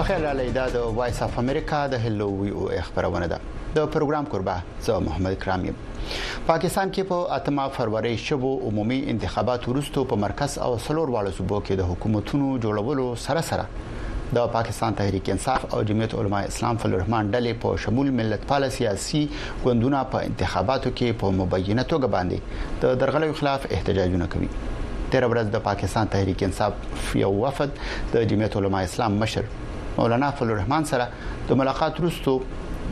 بخیر رالی دا د وایس اف امریکا د هلو وی او خبرونه ده د پروګرام کوربه زه محمد کرام یم پاکستان کې په اتمه فروری شوو عمومي انتخابات وروسته په مرکز او سلور واړو صوبو کې د حکومتونو جوړولو سره سره د پاکستان تحریک انصاف او جمعیت علما اسلام فل الرحمن ډلې په شمول ملتپال سیاسي ګوندونه په انتخاباتو کې په مبینه توګه باندې د درغلیو خلاف احتجاجونه کوي تیر ورځ د پاکستان تحریک انصاف یو وفد د جمعیت علما اسلام مشر مولانا فضل الرحمن سره د ملاقات وروسته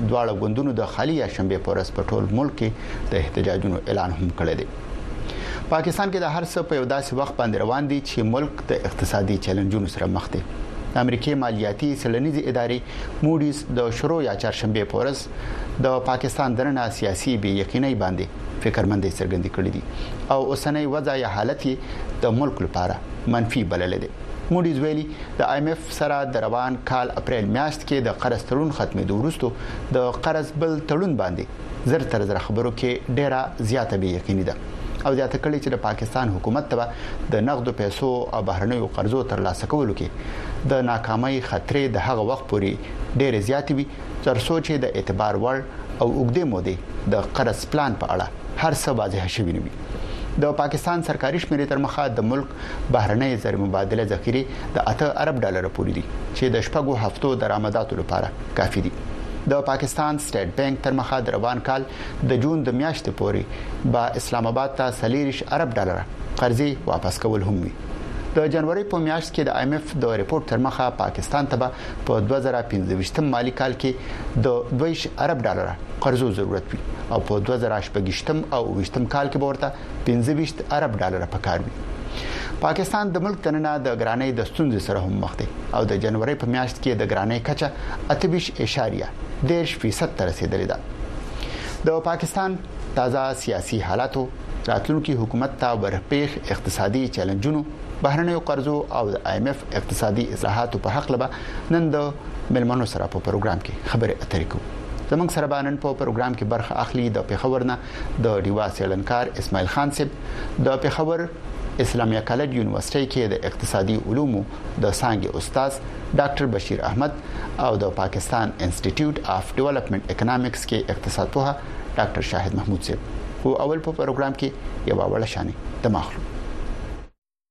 دواړه غوندونو د خالي یا شنبه پر ورځ په ټول ملک کې د احتجاجونو اعلان هم کړی دی پاکستان کې د هر څه په یو داسې وخت باندې روان دي چې ملک د اقتصادي چیلنجونو سره مخ دی د امریکای مالیاتي سلنیزي ادارې موډیز د شروع یا چهارشنبه په ورځ د پاکستان درنه سیاسي بې یقیني باندې فکرمندې څرګندې کړې دي او اوسنۍ وضع یا حالت د ملک لپاره منفي بلل دي موډیز ویلي د ایم ایف سره د روان کال اپریل میاشت کې د قرض تړون ختمېدو وروسته د قرض بل تړون باندې زر تر زر خبرو کې ډیره زیاته بې یقیني ده او زیاته کړې چې د پاکستان حکومت ته د نقدو پیسو او بهرنیو قرضو ترلاسه کولو کې د ناکامۍ خطرې د هغه وخت پوري ډېر زیات وي تر څو چې د اعتبار وړ او وګدې مودې د قرض پلان په اړه هر څه واضح شوي نه وي د پاکستان سرکاري شمیرې تر مخه د ملک بهرنۍ زر مبادله ذخیره د 8 ارب ډالر پورې دي چې د شپږو هفتو درآمداتو لپاره کافي دي د پاکستان سټیټ بانک تر مخه د روان کال د جون د میاشتې پورې به اسلام آباد ته 30 ارب ډالر قرضې واپس کول هم وي د جنوري په میاشت کې د ایم ایف د ریپورت تر مخه پاکستان ته په 2015 مالی کال کې د 22 ارب ډالر قرضو ضرورت وي او په 2018 او 20 کال کې ورته 25 ارب ډالر پکار وي پاکستان د ملک دننه د ګرانۍ د ستونزې سره هم مخ دی او د جنوري په میاشت کې د ګرانۍ کچه 28.10% ته رسیدلې ده د پاکستان تازه سیاسي حالاتو راتلونکي حکومت ته ورپېخ اقتصادي چیلنجونو بهرنیو قرضو او د ایم ایف اقتصادي اصلاحاتو په حق لبا نن د ملمنو سره په پروګرام کې خبرې اترې کوو زمنګ سره بانن په پروګرام کې برخه اخلي د پیښور نه د ډیوا سیړنکار اسماعیل خان صاحب د پیښور اسلامیه کالج یونیورسيټي کې د اقتصادي علومو د څنګه استاد ډاکټر بشیر احمد او د پاکستان انسټیټیوټ اف ډیولپمنٹ اکونومکس کې اقتصاد پوه ډاکټر شاهد محمود صاحب او اول په پروګرام کې یو وړه شانې د ماخلو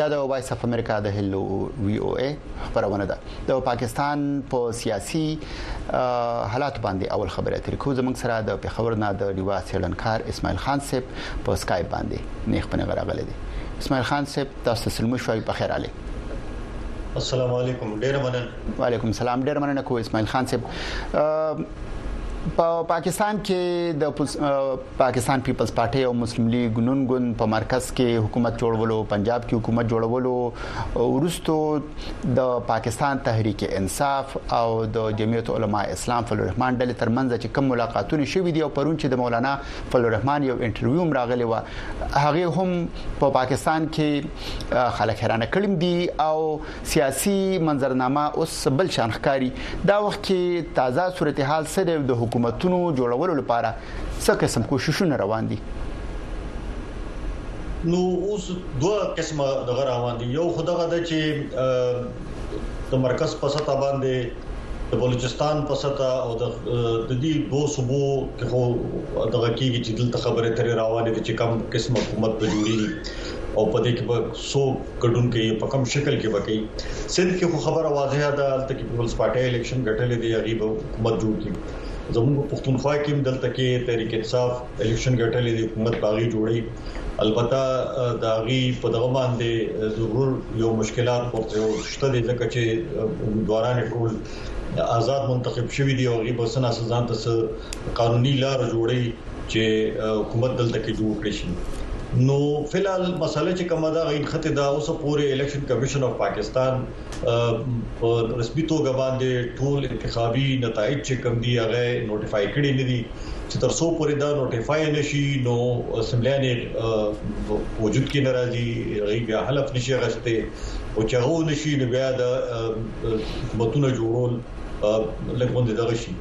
دا د وایس اف امریکا د هلو وی او ای خبرونه ده د پاکستان په پا سیاسي حالات باندې اول خبره ترې کو زمنګ سره د پیښور نه د ډیوا سیلنکار اسماعیل خان سپ په سکایپ باندې نیخ پنه غراغله دي اسماعیل خان سپ تاسو سلمو شوي په خیر علي السلام علیکم ډیر مننه وعلیکم السلام ډیر مننه کو اسماعیل خان صاحب په پاکستان کې د پاکستان پیپلز پارټي او مسلم لیګ نون ګوند په مرکز کې حکومت جوړولو پنجاب کې حکومت جوړولو ورستو د پاکستان تحریک انصاف او د جمعیت علما اسلام فضل الرحمن ډلې ترمنځ چې کوم ملاقاتونه شوې دي او پرون چې د مولانا فضل الرحمن یو انټرویو راغلی و هغه هم په پاکستان کې خلک حیرانه کړم دي او سیاسي منظرنامه اوس بل شان ښکاری دا وخت کې تازه صورتحال سره د حکومتونو جوړولو لپاره څه قسم کوششونه روان دي نو اوس دوه قسمه دغه روان دي یو خدغه د چې د مرکز په ستا باندې د بلوچستان په ستا او د دې دوه صوبو کې خو دغه کېږي چې دلته خبره ترې روانه دي چې کم قسم حکومت به جوړيږي او په دې کې به سو ګډون کې په کم شکل کې وکړي سند کې خو خبره واضحه ده چې پیپلز پارټي الیکشن ګټلې دی هغه به حکومت جوړ کړي زموږ پښتونخوا کې هم دلته کې تحریک انصاف الیکشن ګټلې دی حکومت باغی جوړي البته دا غي په دغه باندې ضرور یو مشکلات ورته شته دي ځکه چې دوارانه ټول آزاد منتخب شوی دی او غي په سنا سزان ته قانوني لار جوړي چې حکومت دلته کې جوړ کړی شي نو فلال مسله چې کومه دا غین خته دا اوس پورې الیکشن کمشن اف پاکستان په رسمي توګه باندې ټول انتخابي نتایج چې کوم دی هغه نوټیفای کړي نه دي چې تر څو پورې دا نوټیفای نشي نو اسمبلیانه وجود کې ناراضي غي بیا حلف نشي غشته او چاغو نشي نو بیا د حکومتونه جوړول لږ غوندې دغه شي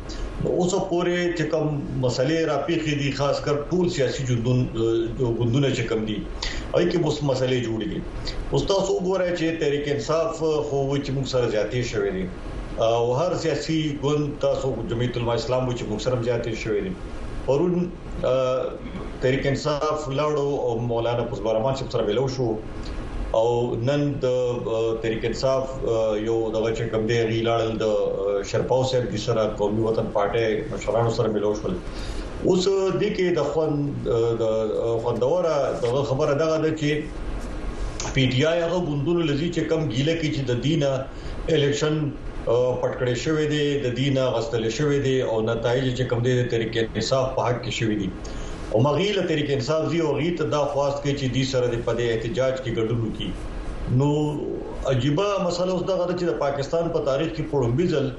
نو اوس پورې چې کوم مسلې را پیښې دي خاص کر ټول سیاسي جندون ګوندونه چې کوم دي اې کې اوس مسلې جوړې دي اوس تاسو وګورئ چې تحریک انصاف خو چې موږ سره زیاتې شوې دي او هر سیاسي ګوند تاسو جمعیت العلماء اسلام چې موږ سره زیاتې شوې دي پرون تحریک انصاف لاړو او مولانا فضل الرحمن صاحب سره ملو شو او نن د تحریک انصاف یو دغه چې کوم دی غی لاړل د شرپاو صاحب د سره قومي وطن پارټي مشرانو سره ملو شول اوس د کې د خوند د خوندوره دغه خبره دغه ده چې پی ټی آی هغه ګوندونو لذي چې کم ګیله کې چې د دینه الیکشن پټ کړی شوی دی د دینه غستل شوی دی او نتایج چې کوم دی د تحریک انصاف په حق کې شوی دی او مغیله تحریک انصاف دی او غیت دا خواست کوي چې دی سره د پدې احتجاج کې ګډون وکړي نو عجیب مسله اوس دغه چې د پاکستان په تاریخ کې پړمبي ځل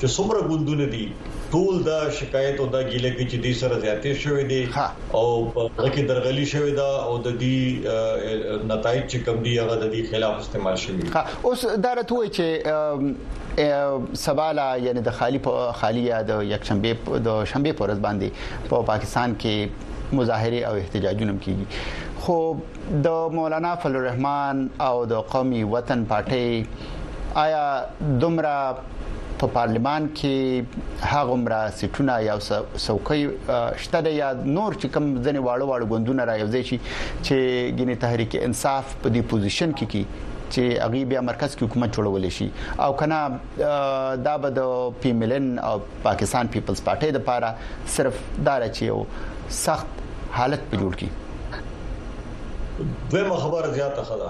چې څومره ګوندونه دي ټول دا شکایت او دا ګیله کې چې دې سره زیاتې شوې دي او په کې درغلي شوې ده او د دې نتایج چې کم دي هغه د دې خلاف استعمال شوی اوس دا راته وای چې سباله یعنی د خالی په خالی یا د یک شنبه د شنبه پر ورځ باندې په پا پاکستان کې مظاهره او احتجاجونه کیږي خو د مولانا فضل الرحمن او د قومي وطن پارټي آیا دومره په پارلمان کې هغه مرا سټونه یا څوکۍ شته د یاد نور چې کم ځنې واړو واړو غوندونه را یوځي چې ګینه تحریک انصاف په دې پوزیشن کې کی چې هغه بیا مرکز کې حکومت جوړول شي او کنه دا به د پیملن او پاکستان پیپلز پارټي د پاره صرف دا چې یو سخت حالت په جوړ کی دویمه خبره زیاته خدا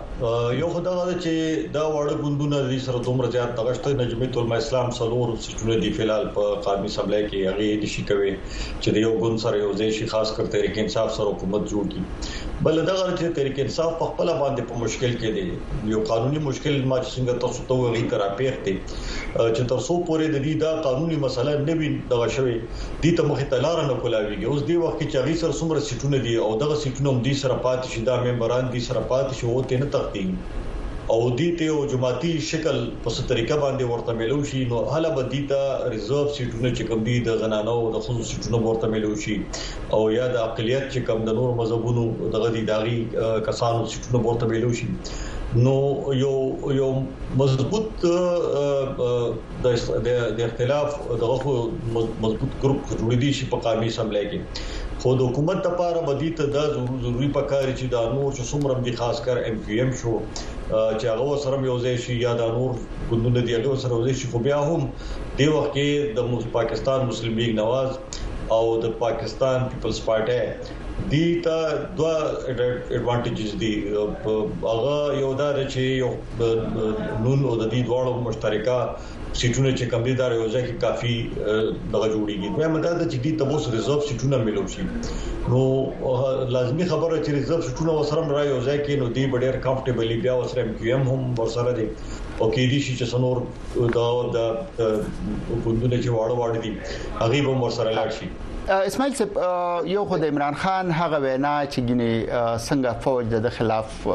یو خدای چې دا وړه ګوندونه دې سره دومره زیات دغشته نجمه تول اسلام سلور سټونه دي فلحال په قامي اسمبلۍ کې هغه نشي کوي چې د یو ګوند سره یو ځای شي خاص کر تحریک انصاف سره حکومت جوړ کړي بل دا غره چې تحریک انصاف په خپل باندې په مشکل کې دی یو قانوني مشکل ما چې څنګه تاسو ته وغي تر اپیخ دی چې تر څو پورې د دې دا قانوني مسله نه وي دغه شوی دي ته مخه تلار نه کولاویږي اوس دی وخت چې هغه سره څومره سټونه دي او دغه سټونه هم دي سره پاتې شي دا ممبران دي سره پاتې شي او ته نه تختی او دی ته یو جماعتي شکل په څه طریقه باندې ورته ملو شي نو هله به دی ته ریزرو سیټونه چې کوم دي د زنانو او د خزو سیټونه ورته ملو شي او یا د اقلیت چې کوم د نور مذهبونو دغه دي داغي کسانو سیټونه ورته ملو شي نو یو یو مضبوط د اختلاف دغه خو مضبوط ګروپ خو جوړې دي شي په قامي اسمبلی کې خو د حکومت لپاره بدی ته دا ضروري پکار چې دا نور چې څومره دي خاص کر ایم کیو ایم شو چې هغه سره یو ځای شي یا دا نور ګوندونه دی هغه سره یو ځای شي خو بیا هم د وخت کې د پاکستان مسلم لیگ نواز او د پاکستان پیپلز پارټي دی ته دوه اډوانټیجز دي هغه یو دا چې یو نون او د دې دواړو مشترکه سیټونه چې کم دي دا یو ځکه کافي دغه جوړیږي دوی مدا د چې دي تبوس ریزرو سیټونه ملو شي نو لازمی خبره چې ریزرو سیټونه وسره را یو ځکه نو دی ډیر کمفټیبلی بیا وسره ایم کیو ایم هم ورسره دي او کې دي چې څنور دا د ګوندونه چې واړه واړه دي هغه به مور سره لاړ شي اسماعیل صاحب یو خو د عمران خان هغه وینا چې ګینه څنګه فوج د خلاف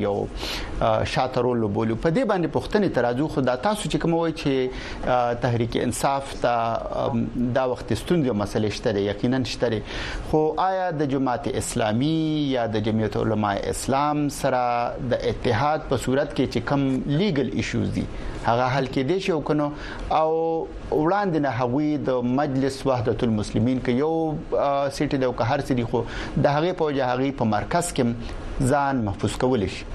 یو شاترول بولیو په دې باندې پښتني ترازو خو دا تاسو چې کوم وای چې تحریک انصاف ستا دا وخت ستونزې او مسلې شته دي یقینا شته دي خو آیا د جماعت اسلامي یا د جمعیت علما اسلام سره د اتحاد په صورت کې چې کم لیګل ایشوز دي هغه حل کې دي شو کنو او وړاندې نه هغوی د مجلس وحدت المسلمین کې یو سیټي د هر سړي خو د هغه په وجه هغه په مرکز کې ځان محفوظ کول شي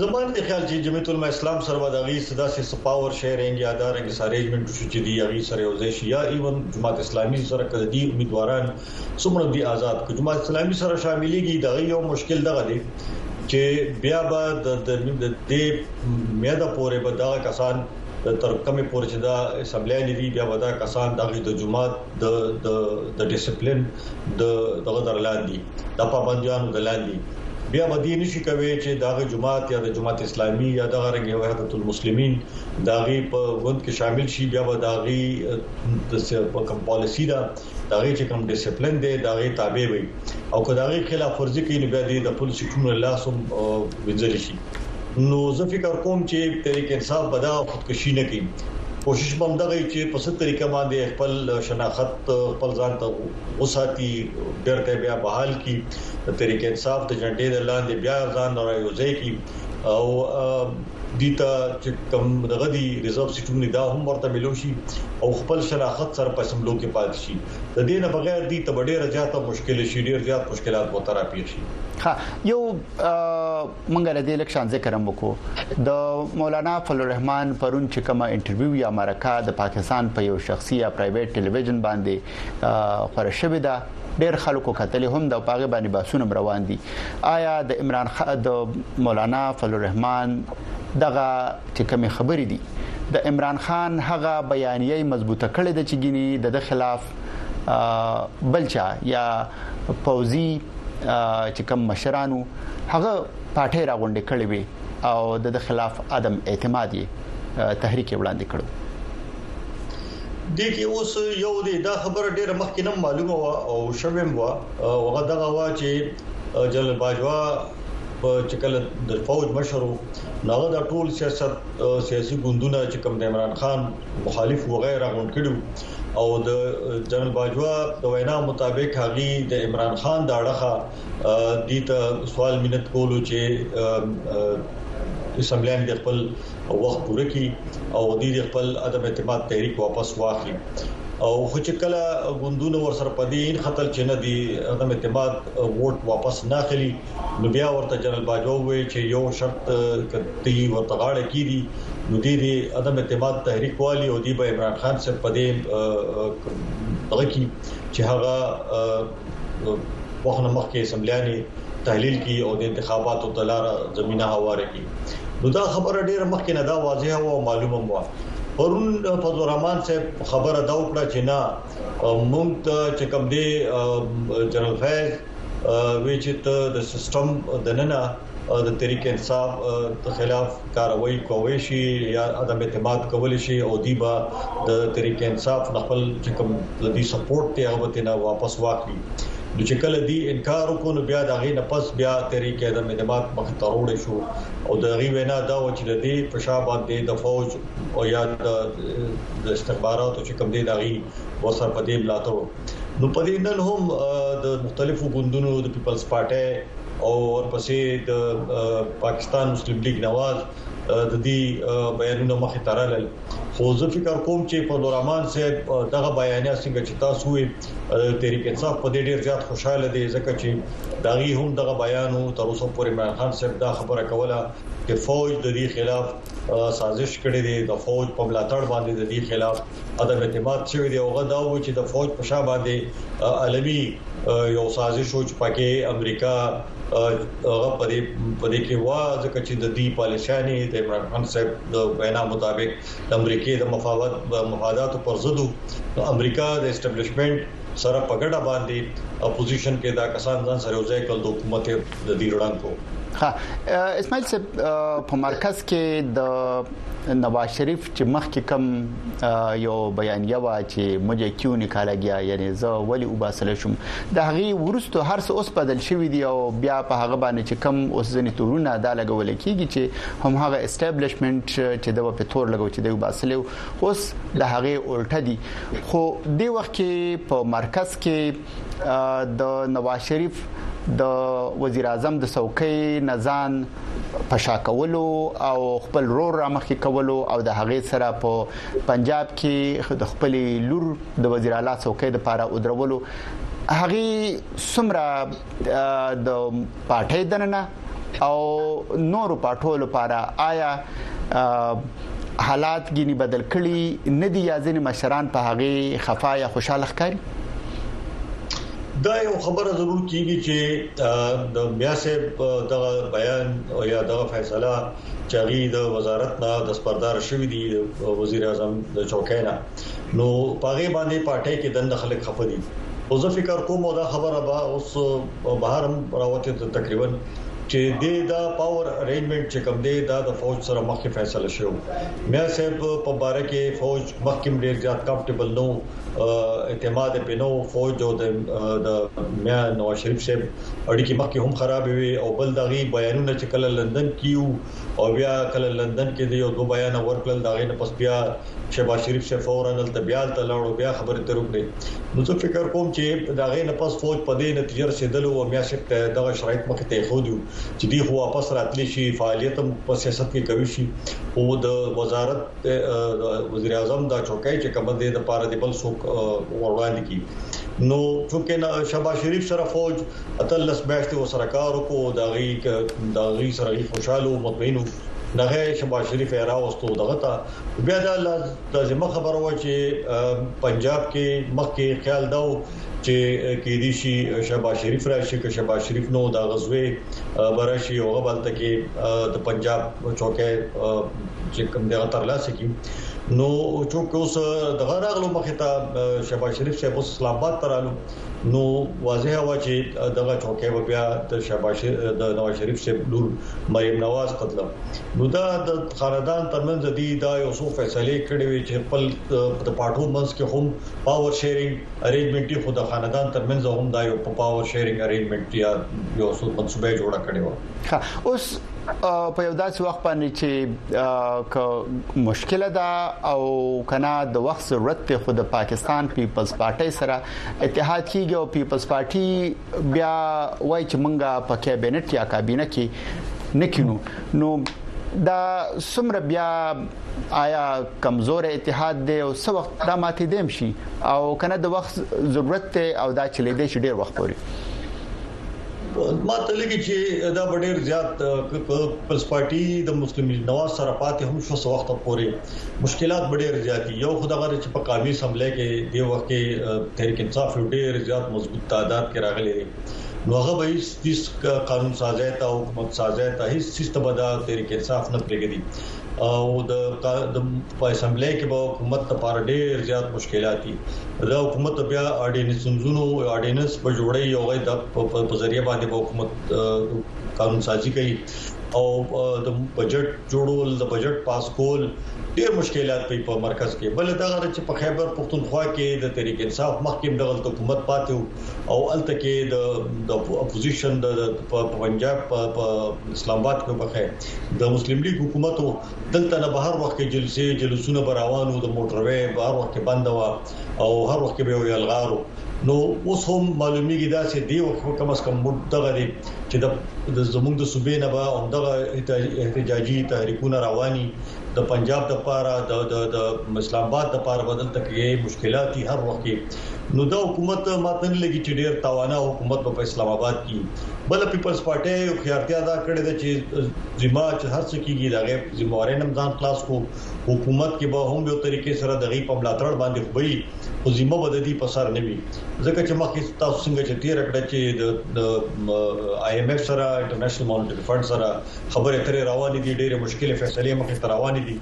زما نه خیال چې جمعیت علماء اسلام سره به دغه صدا سي سپاور شي رنج یا دار کې ساري ایجمنټ شو چې دی هغه سره یو ځای شي یا ایون جماعت اسلامي سره کړه دي امیدواران څومره دي آزاد کو جماعت اسلامي سره شاملېږي دغه یو مشکل دغه دی چې بیا به د دې میاده پورې به دا کسان تر کومه پورې چې دا اسمبلی لري بیا به دا کسان دغه د جماعت د د د ډیسپلین د دغه درلاندې د پابندیانو دلاندې بیا باندې نشي کوي چې دغه جماعت یا د جماعت اسلامي یا دغه رنګ وحدت المسلمین داغي په غوند کې شامل شي بیا به داغي د کوم پالیسی دا داغي چې کوم ډیسپلین دی داغي تابع وي او کداغي خلاف ورزي کوي بیا د خپل سټونو لاسوم وځل شي نو زه فکر کوم چې تحریک انصاف به دا خودکشي نه کوي کوشش به دغه چې په ست طریقه باندې خپل شناخت خپل ځان ته وساتي بیرته بیا بحال کی تحریک انصاف د جنډې د لاندې بیا ځان را یوځای کی او دیتا چې کم دغه دی ریزرو سیټونه دا هم ورته ملو شي او خپل شناخت سره په سملو کې پات شي د دې نه بغیر دی ته ډېر زیاته مشکل شي ډېر زیات مشکلات وتره پیښ شي ها یو منګه ردی لک شان ذکر هم وکړو د مولانا فضل الرحمن پرون چې کومه انټرویو یا مرکه د پاکستان په پا یو شخصي یا پرایویټ ټلویزیون باندې خبره شوې ده ډېر خلکو کتلې هم د پاغه باندې باسونه روان دي آیا د عمران خان د مولانا فضل الرحمن دغه چې کومه خبرې دي د عمران خان هغه بیانیه مضبوطه کړې ده چې ګینی د خلاف بلچا یا پوزي چې کم مشرانو هغه پارټي را غونډې کړې وي او د خلاف عدم اعتماد یې تحریک وړاندې کړو د کې اوس یو دی دا خبره ډیره مخکې نه معلومه و او شوم و هغه دغه وا چې جنرال باجوا په چکل د فوج مشرو نو دا ټول سیاست سیاسي ګوندونه چې کوم د عمران خان مخالف وغیر راغونډ کړو او د جنرال باجوا د وینا مطابق هغه د عمران خان د اړخه دي ته سوال مينت کولو چې اسمبلیان د خپل وخت پوره کی او د خپل عدم اعتماد تحریک واپس واخلي او خو چې کله غوندونه ورسره پدې ان خطر چې نه دی عدم اعتماد ووټ واپس نه خلی نو بیا ورته جنرال باجوه وویل چې یو شرط که دی ورته غاړه کیدي نو دی دی عدم اعتماد تحریک والی او دی به عمران خان صاحب په دې دغه کی چې هغه وخت مخکې اسمبلیانې تحلیل کی او د انتخاباتو د لار زمينه هواره کی نو دا خبره ډیره مخکې نه دا واضح او معلومه مو پرون فضل الرحمن صاحب خبره دا وکړه چې نه مونږ ته چې کوم دی جنرال فیض وی چې ته د سیستم د ننه د تحریک انصاف د خلاف کاروایی کوي شي یا عدم اعتماد کول شي او دی با د تحریک انصاف خپل چې کوم د دې سپورټ ته هغه ته نه واپس واخلي نو چې کله دی انکار وکړو نو بیا دغه نه پس بیا تحریک عدم اعتماد مخ ته وروړي شو او د غي وینا دا و چې د دې پښا باندې د فوج او یا د استخباراتو چې کوم دی دغه وسر په دې ملاتړ نو په دې نن هم د مختلفو ګوندونو د پیپلز پارټي او ورپسې د پاکستان مسلم لیگ نواز د دې بیانونه مخه ترلل خو زه فکر کوم چې په لورمان صاحب دغه بیانیه څنګه چې تاسو یې تحریک انصاف په دې ډیر زیات خوشاله دي ځکه چې داغي هم دغه بیانو تر اوسه پورې عمران خان صاحب دا خبره کوله چې فوج د دې خلاف سازش کړی دی د فوج په ملاتړ باندې د دې خلاف عدم اعتماد شوی دی او هغه دا و چې د فوج په شا باندې عالمي یو سازش و چې پکې امریکا هغه په دې په دې کې وا ځکه چې د دې پالیسیانې د عمران خان صاحب د وینا مطابق د امریکای د مفاوضات مفادات پر ضد امریکا د اسټابلیشمنت سره په ګډه باندې اپوزیشن کې دا کسان ځان سره وځي کول د حکومت د دې وړاندې کو ها اسماعیل صاحب په مرکز کې د نواز شریف چې مخکې کم یو بیانیه وا چې مجه کیو نکاله گیا یعنی زه ولی وباسل شم د هغه ورستو هر څه اوس بدل شوی دی او بیا په هغه باندې چې کم اوس ځنی تورونه دا لګول کیږي چې هم هغه اسټابلیشمنت چې د په تور لګو چې دی وباسل اوس د هغه الټه دی خو دی وخت کې په مرکز کې د نواز شریف د وزیر اعظم د څوکۍ نزان پشا کولو او خپل رور رامخې کولو او د هغې سره په پنجاب کې د خپل لور د وزیر اعلی څوکۍ د پاره ودرولو هغه سمره د پاټۍ دننه او نورو پاټو لپاره آیا حالات ګینی بدل کړي نه دی یا ځین مشران په هغه خفا یا خوشاله ښکاري دا یو خبره ضرور کیږي چې د بیا سه د بیان او یا د فیصله چاري د وزارت نه د سپردار شوې دي وزیر اعظم د چوکینا نو په هغه باندې په اټک کې دنه خلک خفه دي او زه فکر کوم دا خبره به اوس بهر هم راوته تقریبا چې د دا پاور ارینجمنت چې کوم دی دا د فوج سره مخکې فیصله شو میا صاحب په باره کې فوج مخکې ډیر زیات کمفټیبل نو اعتماد پینو فوج او د میا نواز شریف صاحب اړیکې مخکې هم خراب وي او بل دغه بیانونه چې کله لندن کیو او بیا کله لندن کې دی او دوه بیان ورکړل دغه نه پس بیا شهباز شریف صاحب فورا دلته بیا هلته لاړ او بیا خبرې ترې وکړې، نو زه فکر کوم چې د هغې نه پس فوج په دې نتیجه رسېدلی و او میا صاحب ته یې دغه شرایط مخې ته ایښودي وو چې دوی خو واپس راتلی شي، فعالیت هم په سیاست کې کوی شي، خو د وزارت د وزیراعظم دا چوکۍ چې کومه ده، دې لپاره دې بل څوک وروړاندې کړي، نو چونکې شهباز شریف سره فوج اتلس میاشتې ورسره کار وکړ او د هغوی سره هغوی خوشاله او مطمین وو، نو هغه شهباز شریف یې راوست دغه ته، بیا دا لازمه خبره وه چې پنجاب کې مخکې خیال دا و چې کې دي شي شهباز شریف راشي که شهباز شریف نو دا غزوه برشي او غبلته کې د پنجاب چوکه چې کوم دغه ترلاسه کی نو چونکه اوس دغه راغلو مخه ته شهباز شریف صاحب اوس اسلام آباد ترالو نو واضح و چې دغه چوکۍ به بیا د شهباز د نواز شریف سیب لور مریم نواز قتل نو دا د خاندان ترمنځ دی دا یو څو فیصله کړې وي چې خپل د پاټو منځ کې هم پاور شیرینګ ارینجمنت خو د خاندان ترمنځ هم دا یو پاور شیرینګ ارینجمنت یا یو څو منصوبه جوړه کړې و ښه اوس په یو داسې وخت باندې چې ک مشکل ده او کنا د وخت ضرورت ته خود پاکستان پیپلز پارټي سره اتحاد کیږي او پیپلز پارټي بیا وایي چې مونږه په کابینټ یا کابینه کې نکینو نو دا سمره بیا آیا کمزور اتحاد دی او څو وخت دا ماتې دیم شي او کنه د وخت ضرورت ته او دا چلی دی چې ډیر وخت پوري ما ته لګي چې دا ډېر زیات پلس پارټي د مسلم نواز سره پاتې هم شو سو وخت پورې مشکلات ډېر زیات یو خدای غره چې په قامي سملې کې دی وخت کې تحریک انصاف ډېر زیات مضبوط تعداد کې راغلي دي نو هغه به هیڅ د قانون سازي ته حکومت سازي ته هیڅ سیستم به د تحریک انصاف نه پرېږدي او د په اسمبلی کې به حکومت لپاره ډیر زیات مشکلات دي دا حکومت بیا اډینس سنځونو اډینس په جوړي او غي د په ذریعہ باندې به حکومت قانون سازي کوي او د بجټ جوړول د بجټ پاس کول ډیر مشکلات په په مرکز کې بل دا غره چې په خیبر پښتونخوا کې د تحریک انصاف مخکې دغه حکومت پاتې او الته کې د اپوزیشن د پنجاب په اسلام آباد کې په د مسلم لیګ حکومت دلته نه بهر وخت کې جلسې جلسونه براوانو د موټروي بهر وخت کې بند و او هر وخت به یو یلغارو نو اوس هم معلومیږي دا چې دی وخت کم از کم موږ دغه دي چې د زموږ د صوبې نه به هم دغه احتجاجي تحریکونه رواني د پنجاب د پاره د اسلام آباد د پاره بدل تکلیه مشکلاتي هر وخت نو دا حکومت ماته نه لګي چې ډیر تاوانه حکومت په اسلام آباد کې بل پیپلز پارټي یو خيارتي ادا کړې ده چې ذمہ چې هر څه کیږي دا غیب ذمہواري نم ځان خلاص کو حکومت کې به هم یو طریقې سره د غي په ملاتړ باندې خوبي خو ذمہ بددي په سر نه وي ځکه چې مخکې تاسو څنګه چې تیر کړ چې د آی ایم ایف سره انټرنیشنل مانیټری فند سره خبرې اترې روانې دي، ډېرې مشکلې فیصلې مخې ته روانې دي،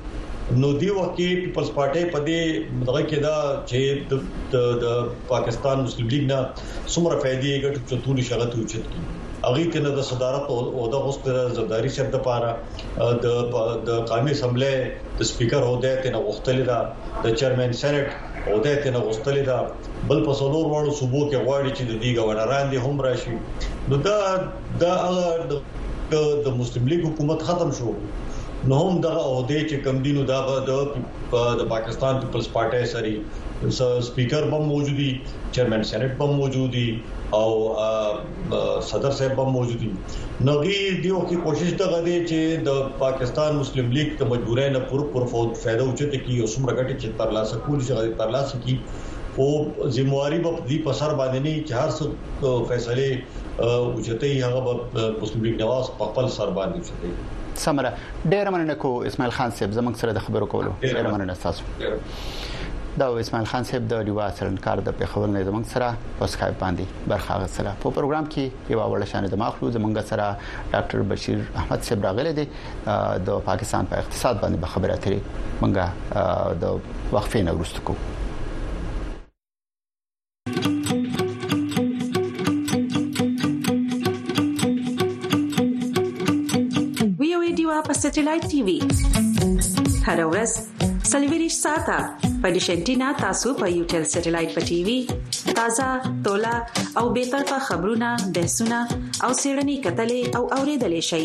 نو دې وخت کې پیپلز پارټۍ په دې دغه کې ده چې د پاکستان مسلم لیګ نه څومره فائدې یې ګټي چې ټول شغلې ته اوچت کړي. هغوی ته نه د صدارت عهده غوښتې ده، د زرداري صاحب لپاره د قومي اسمبلۍ د سپیکر عهده یې ترې غوښتلې ده، د چیئرمین سینیټ عهده یې ترې غوښتلې ده، بل په څلور واړو صوبو کې غواړي چې د دوی ګورنران دې هم راشي، نو دا دا هغه د مسلم لیګ حکومت ختم شو نو هم دغه عہده چې کم دینو دا د پاکستان پیپلز پارټي سری سپیکر بم موجودي چیرمن سېنات بم موجودي او صدر صاحب بم موجودي نو دی دیو کې کوشش ته غدي چې د پاکستان مسلم لیګ ته مجبورای نه پر پر فوت فائدہ اوچته کی او سمره غټي چې تر لاسه کول شي غدي تر لاسه کی او ذمہواری په دې پسر باندې نه چې هر څه فیصله اوچته یې هغه به مسلم لیګ نواز په خپل سر باندې چته سمره ډیر مننه کو اسماعیل خان صاحب زمنګ سره د خبرو کولو ډیر مننه تاسو دا اسماعیل خان صاحب د ډیوا سرنکار د پیښور نه زمنګ سره په سکایپ باندې برخه غسله په پروګرام کې یو وړ شان د ماخلو زمنګ سره ډاکټر بشیر احمد صاحب راغلی دی د پاکستان په اقتصاد باندې به خبره اترې منګه د وقفې نه ورستکو ویو ایډیوا په سټلایټ ټي وي هر ورځ سلویریش ساته په دیشنټینا تاسو په یو ټل سټلایټ په ټي وي تازه تولا او به طرفه خبرونه بحثونه او سیړنی کتلې او اوریدلې شي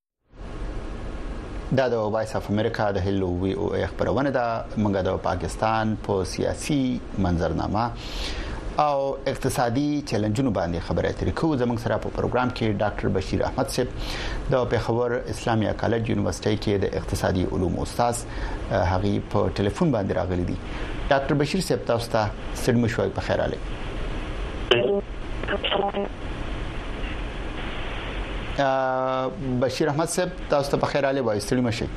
دا د وایس اف امریکا د هلو وی او ای خبرونه ده موږ د پاکستان په پا سیاسي منظرنامه او اقتصادي چیلنجونو باندې خبرې اترې کوو زموږ سره په پروګرام کې ډاکټر بشیر احمد صاحب د پیښور اسلامي کالج یونیورسيټي کې د اقتصادي علوم استاد هغه په ټلیفون باندې راغلي دي ډاکټر بشیر صاحب تاسو ته ستړي مشوي په خیر علي بشیر احمد صاحب تاسو ته په خیر علي وایي ستړي مشي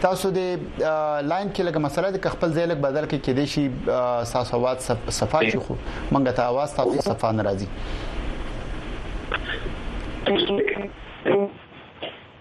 تاسو د لاین کې لګه مسله د خپل ځای لګ بدل کې کې دي شي تاسو واد صفه شي خو منګه ته आवाज تاسو صفه ناراضي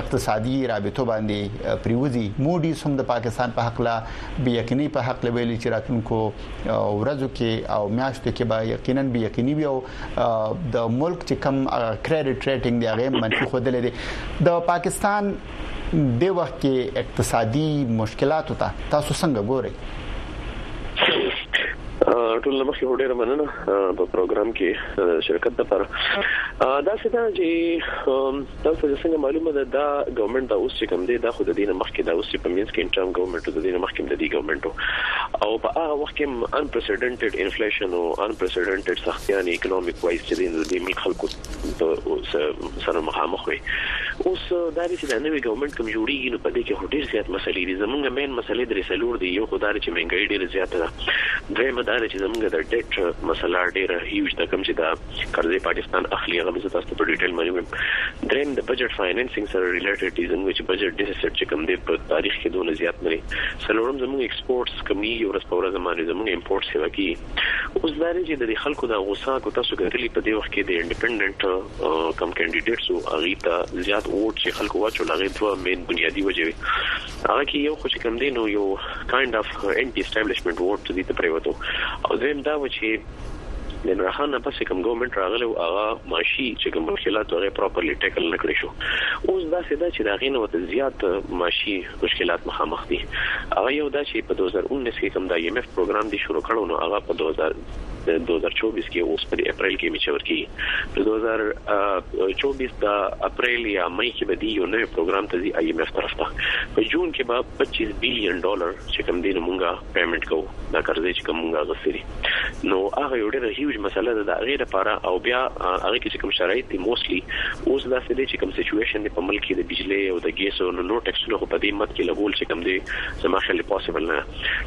اقتصادي رابطو باندې پریوزي موډي سم د پاکستان په حق لا بې یقیني په حق لویل چې راتلونکو ورځو کې او میاشتو کې به یقینا به یقیني وي او د ملک چې کم کریډټ ریټینګ دی هغه منفي خو دلې دي د پاکستان د وخت کې اقتصادي مشکلاتو ته تاسو څنګه ګورئ ټول مخې هډیر مننه په پروګرام کې شرکت لپاره دا څه ده چې تاسو ته چې څنګه معلومه ده دا ګورنمنټ دا اوس چې کوم دی دا خو د دې نه مخکې دا اوس چې په مینځ کې انټرم ګورنمنټ د دې نه مخکې د دې ګورنمنټ او په هغه وخت کې ان پرسیډنټډ انفلیشن او ان پرسیډنټډ سختیانې اکونومیک وایز چې د دې ملک خلکو سره مخامخ وي اوس دا چې دا نوې ګورنمنټ کوم جوړیږي نو په دې کې هډیر زیات مسلې دي زمونږ مین مسلې درې سلور دي یو خدای چې منګړې ډیره زیاته ده دوی مدار چې زمونږ د ډیټ مسله ډیره هیوج ده کوم چې دا چې قرضې پاکستان اخلي هغه به زه تاسو ته په ډیټیل باندې ووایم. دریم د بجټ فایننسنګ سره ریلیټډ دي زموږ چې بجټ ډیفیسټ چې کوم دی په تاریخ کې دونه زیات نه دی. څلورم زموږ اکسپورټس کمیږي ورځ په ورځ باندې زموږ امپورټس سیوا کیږي. اوس دا دی چې د دې خلکو دا غوسه که تاسو کتلي په دې وخت کې د انډیپنډنټ کوم کاندیډیټس وو هغوی ته زیات ووټ چې خلکو واچول هغه دوه مین بنیادي وجې وې. هغه کې یو خو چې کوم دی نو یو کاینډ اف انټي اسټبلشمنټ ووټ دوی ته پریوتو او دویم دا وو چې د عمران خان نه پس کوم ګورنمنت راغلی او هغه معاشي چې کوم مشکلات هغه پراپرلی ټیکل نه کړی شو اوس دا سده چې دا غینه وت زیات معاشي مشکلات مخامخ دي هغه یو دا چې په 2019 کې کوم د ایم ایف پروګرام دی شروع کړو نو هغه په 2000 2024 کې اوس په اپریل کې میچور کی 2024 د اپریل یا مې کې به دی یو نوې پروګرام ته دی ایم ایف طرف ته په جون کې به 25 بیلیون ډالر چې کوم دین مونږه پیمنټ کوو دا قرضې چې کوم موږ غوښتي دي نو هغه یو ډېر هیوج مسله ده د هغې لپاره او بیا هغه کې چې کوم شرایط دي موسلی اوس داسې دی چې کوم سچویشن دی په ملک کې د بجلی او د ګیس او نور ټیکسونه خو په دې مد کې لګول چې کوم دی زما خیال دی پاسیبل نه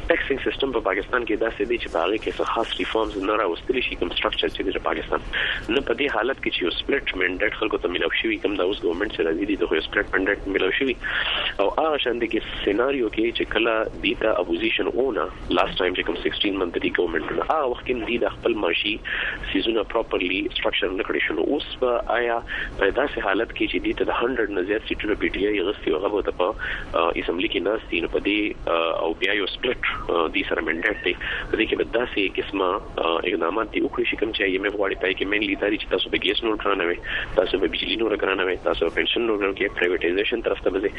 ټیکسینګ سیستم په پاکستان کې داسې دی چې په هغه کې څه خاص ریفارمز نه راوستل شي کوم سټرکچر چې د پاکستان نه په دې حالت کې چې یو سپلیټ منډیټ خلکو ته ملو شوی کوم د اوس ګورنمنت سره دي د یو سپلیټ منډیټ ملو شوی او هغه شاندې کې سیناریو کې چې کله دی ته اپوزیشن وو نه لاست ټایم چې کوم سکسټین منت د دی ګورنمنت وو نه هغه وخت کې هم دی دا خپل معاشی څیزونه پراپرلی سټرکچر نه کړی شو نو اوس به ایا په داسې حالت کې چې دی ته د هنډرډ نه زیات سیټونه پی ټی آی اغستي او هغه به ته په اسمبلی کې ناست دی نو په دی او بیا یو سپلټ دی سره منډیټ دی په دی کې به داسې قسمه اقدامات دی وکړي چې کوم چې ایم ایف غواړي پای کې مینلی دا دي چې تاسو به ګیس نور ګرانه وي تاسو به بجلی نور ګرانه وي تاسو به پنشن نور ګرانه کې پرایویټایزیشن طرف ته بځي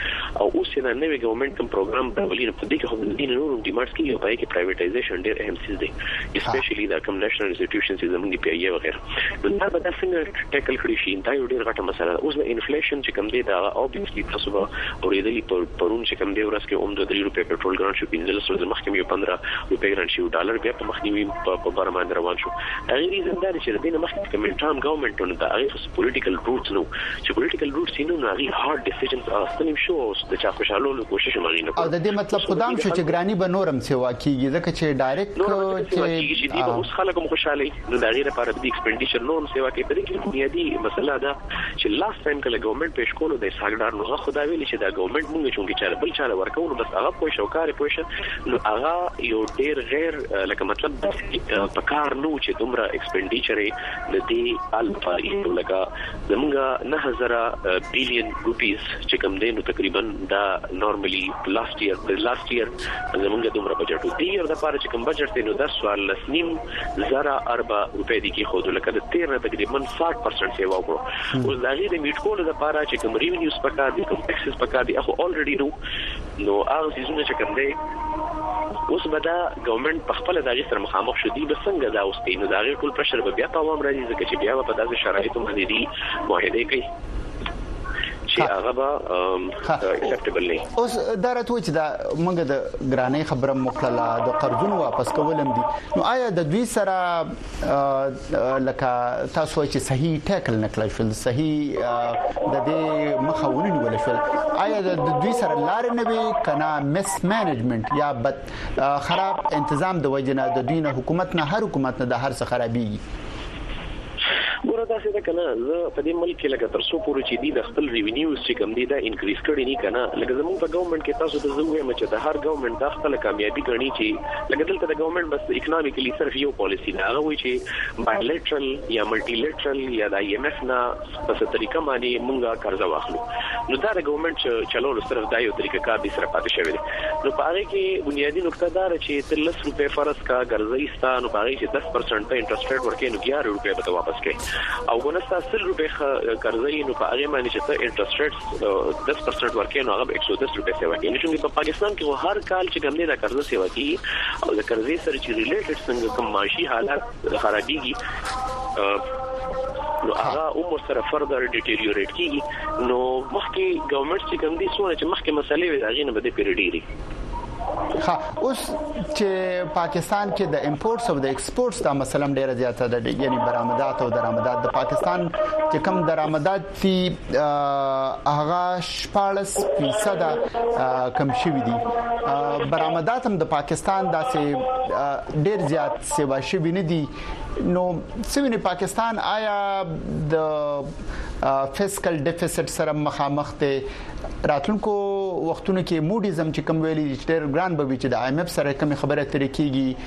او اوس دا نوې ګورنمنت کوم پروګرام دا ولې په دې کې هم دین نور ډیمارټس کې یو پای کې پرایویټایزیشن ډیر اهم څه دی اسپیشلی دا کوم نېشنل انسټیټیوشنز زموږ دی پی ای وغیرہ دا به دا څنګه ټیکل کړی شی دا یو ډیر غټه مسله ده اوس د انفلیشن چې کوم دی دا او بیسلی تاسو به اوریدلی پرون چې کوم دی ورځ کې اوم د 3 روپې پټرول ګران شو 15 ورځې مخکې یو 15 روپې ګران شو ډالر بیا په مخنیوي په بار باندې روان شو هغه ریزن دا چې د دې مخکې کمنټان ګورنمنټونه دا هغه خو پولیټیکل روټس نو چې پولیټیکل روټس نو نه هغه هارد ډیسیژنز اخلي شو او د چا خوشاله نو کوشش مغی نه او د دې مطلب خدام شو چې ګرانی به نورم سیوا کیږي ځکه چې ډایرکټ چې اوس خلک هم خوشاله نو د هغې لپاره د دې اکسپنډیچر نور هم سیوا کوي. په دې کې بنیادي مسله دا چې لاست ټایم کله ګورنمنټ پېش کولو د اسحاق ډار نو هغه خو دا ویلي چې دا ګورنمنټ مونږ چونکه چا له بل چا له ورکوو نو بس هغه پوه شه او کار یې پوه شه نو هغه یو ډېر غیر لکه مطلب داسې په کار نه و چې دومره اکسپنډیچر یې د دې حال لپاره ایستو لکه زمونږ نهه زره بیلیون روپیز چې کوم دی نو تقریبا دا نورملي لاست ییر لاست ییر زمونږ دومره بجټ و دې ییر لپاره چې کوم بجټ دی نو دا څوارلس نیم زره اربه روپۍ دي کې خود لکه د تیر نه تقریبا 60% سیوا وکړو اوس دا غي د میټ کول د پاره چې کوم ریونیوز پکار دي کوم ټیکسز پکار دي اخو الریډي نو نو هغه سيزونه چې کوم دی اوس به دا ګورنمنت په خپل دغه سره مخامخ شو دی به څنګه دا اوس نو دا غي ټول پرشر به بیا په عوام راځي ځکه چې بیا په داسې شرایطو باندې دي معاهده کوي چې هغه به اکسپټیبل نه اوس دا راته وایي چې دا موږ د ګرانې خبره مخلله د قرضونو واپس کولم دي نو آیا د دوی سره لکه تاسو چې صحیح ټیکل نکړل شول صحیح د دې مخاوني نیول شول آیا د دوی سره لار نه وي کنا مس مینجمنت یا بد خراب انتظام د وجې نه د دوی نه حکومت نه هر حکومت نه د هر څه خرابېږي ګوره دا څه ده کنه زه په دې ملک کې لکه تر څو پورې چې دی د خپل ریونیوز چې کم دی دا انکریز کړي نه کنه لکه زموږ په ګورنمنت کې تاسو ته زه وایم چې د هر ګورنمنت د خپل کامیابی غني چې لکه دلته د ګورنمنت بس اکونومیکلی صرف یو پالیسی دا هغه وایي چې بایلیټرل یا ملټیلیټرل یا د ای ایم ایف نه په څه طریقه باندې مونږ قرضه واخلو نو دا د ګورنمنت چلولو صرف دا یو طریقه کار دی سره پاتې شوی دی نو په هغه کې بنیادی نقطه دا ده چې ته 10 روپۍ فرض کا قرضه ایستا نو په هغه کې 10% په انټرست ریټ ورکې نو 11 روپۍ به ته واپس کړې او ګونه ستا 100 روپۍ قرضه یې نو په هغه باندې چې ته انټرست ریټ 10% ورکې نو هغه 110 روپۍ سیوا کوي چې په پاکستان کې هر کال چې کوم نه دا قرضه سیوا کوي او د قرضې سره چې ریلیټډ څنګه کوم معاشي حالات خرابيږي نو هغه عمر سره فردر ډیټیریوریټ کیږي نو مخکې ګورنمنت چې کوم دي سونه چې مخکې مسلې وي دا غینه به د پیریډيري ها اوس چې پاکستان کې د امپورټس او د ایکسپورټس دا مثلا ډیره زیاته ده یعنی برآمدات او درآمدات د پاکستان چې کم درآمدات فی هغه شپاړس فیصد کم شوی دی برآمدات هم د پاکستان داسې ډیر زیات سیوا شوی نه دی نو سوینه پاکستان آیا د فیسکل ډیفیسټ سره مخامخ دی راتلونکو وختونو کې موډیزم چې کوم ویلي چې ډیر ګران به وي چې د ایم ایف سره کوم خبره ترې کیږي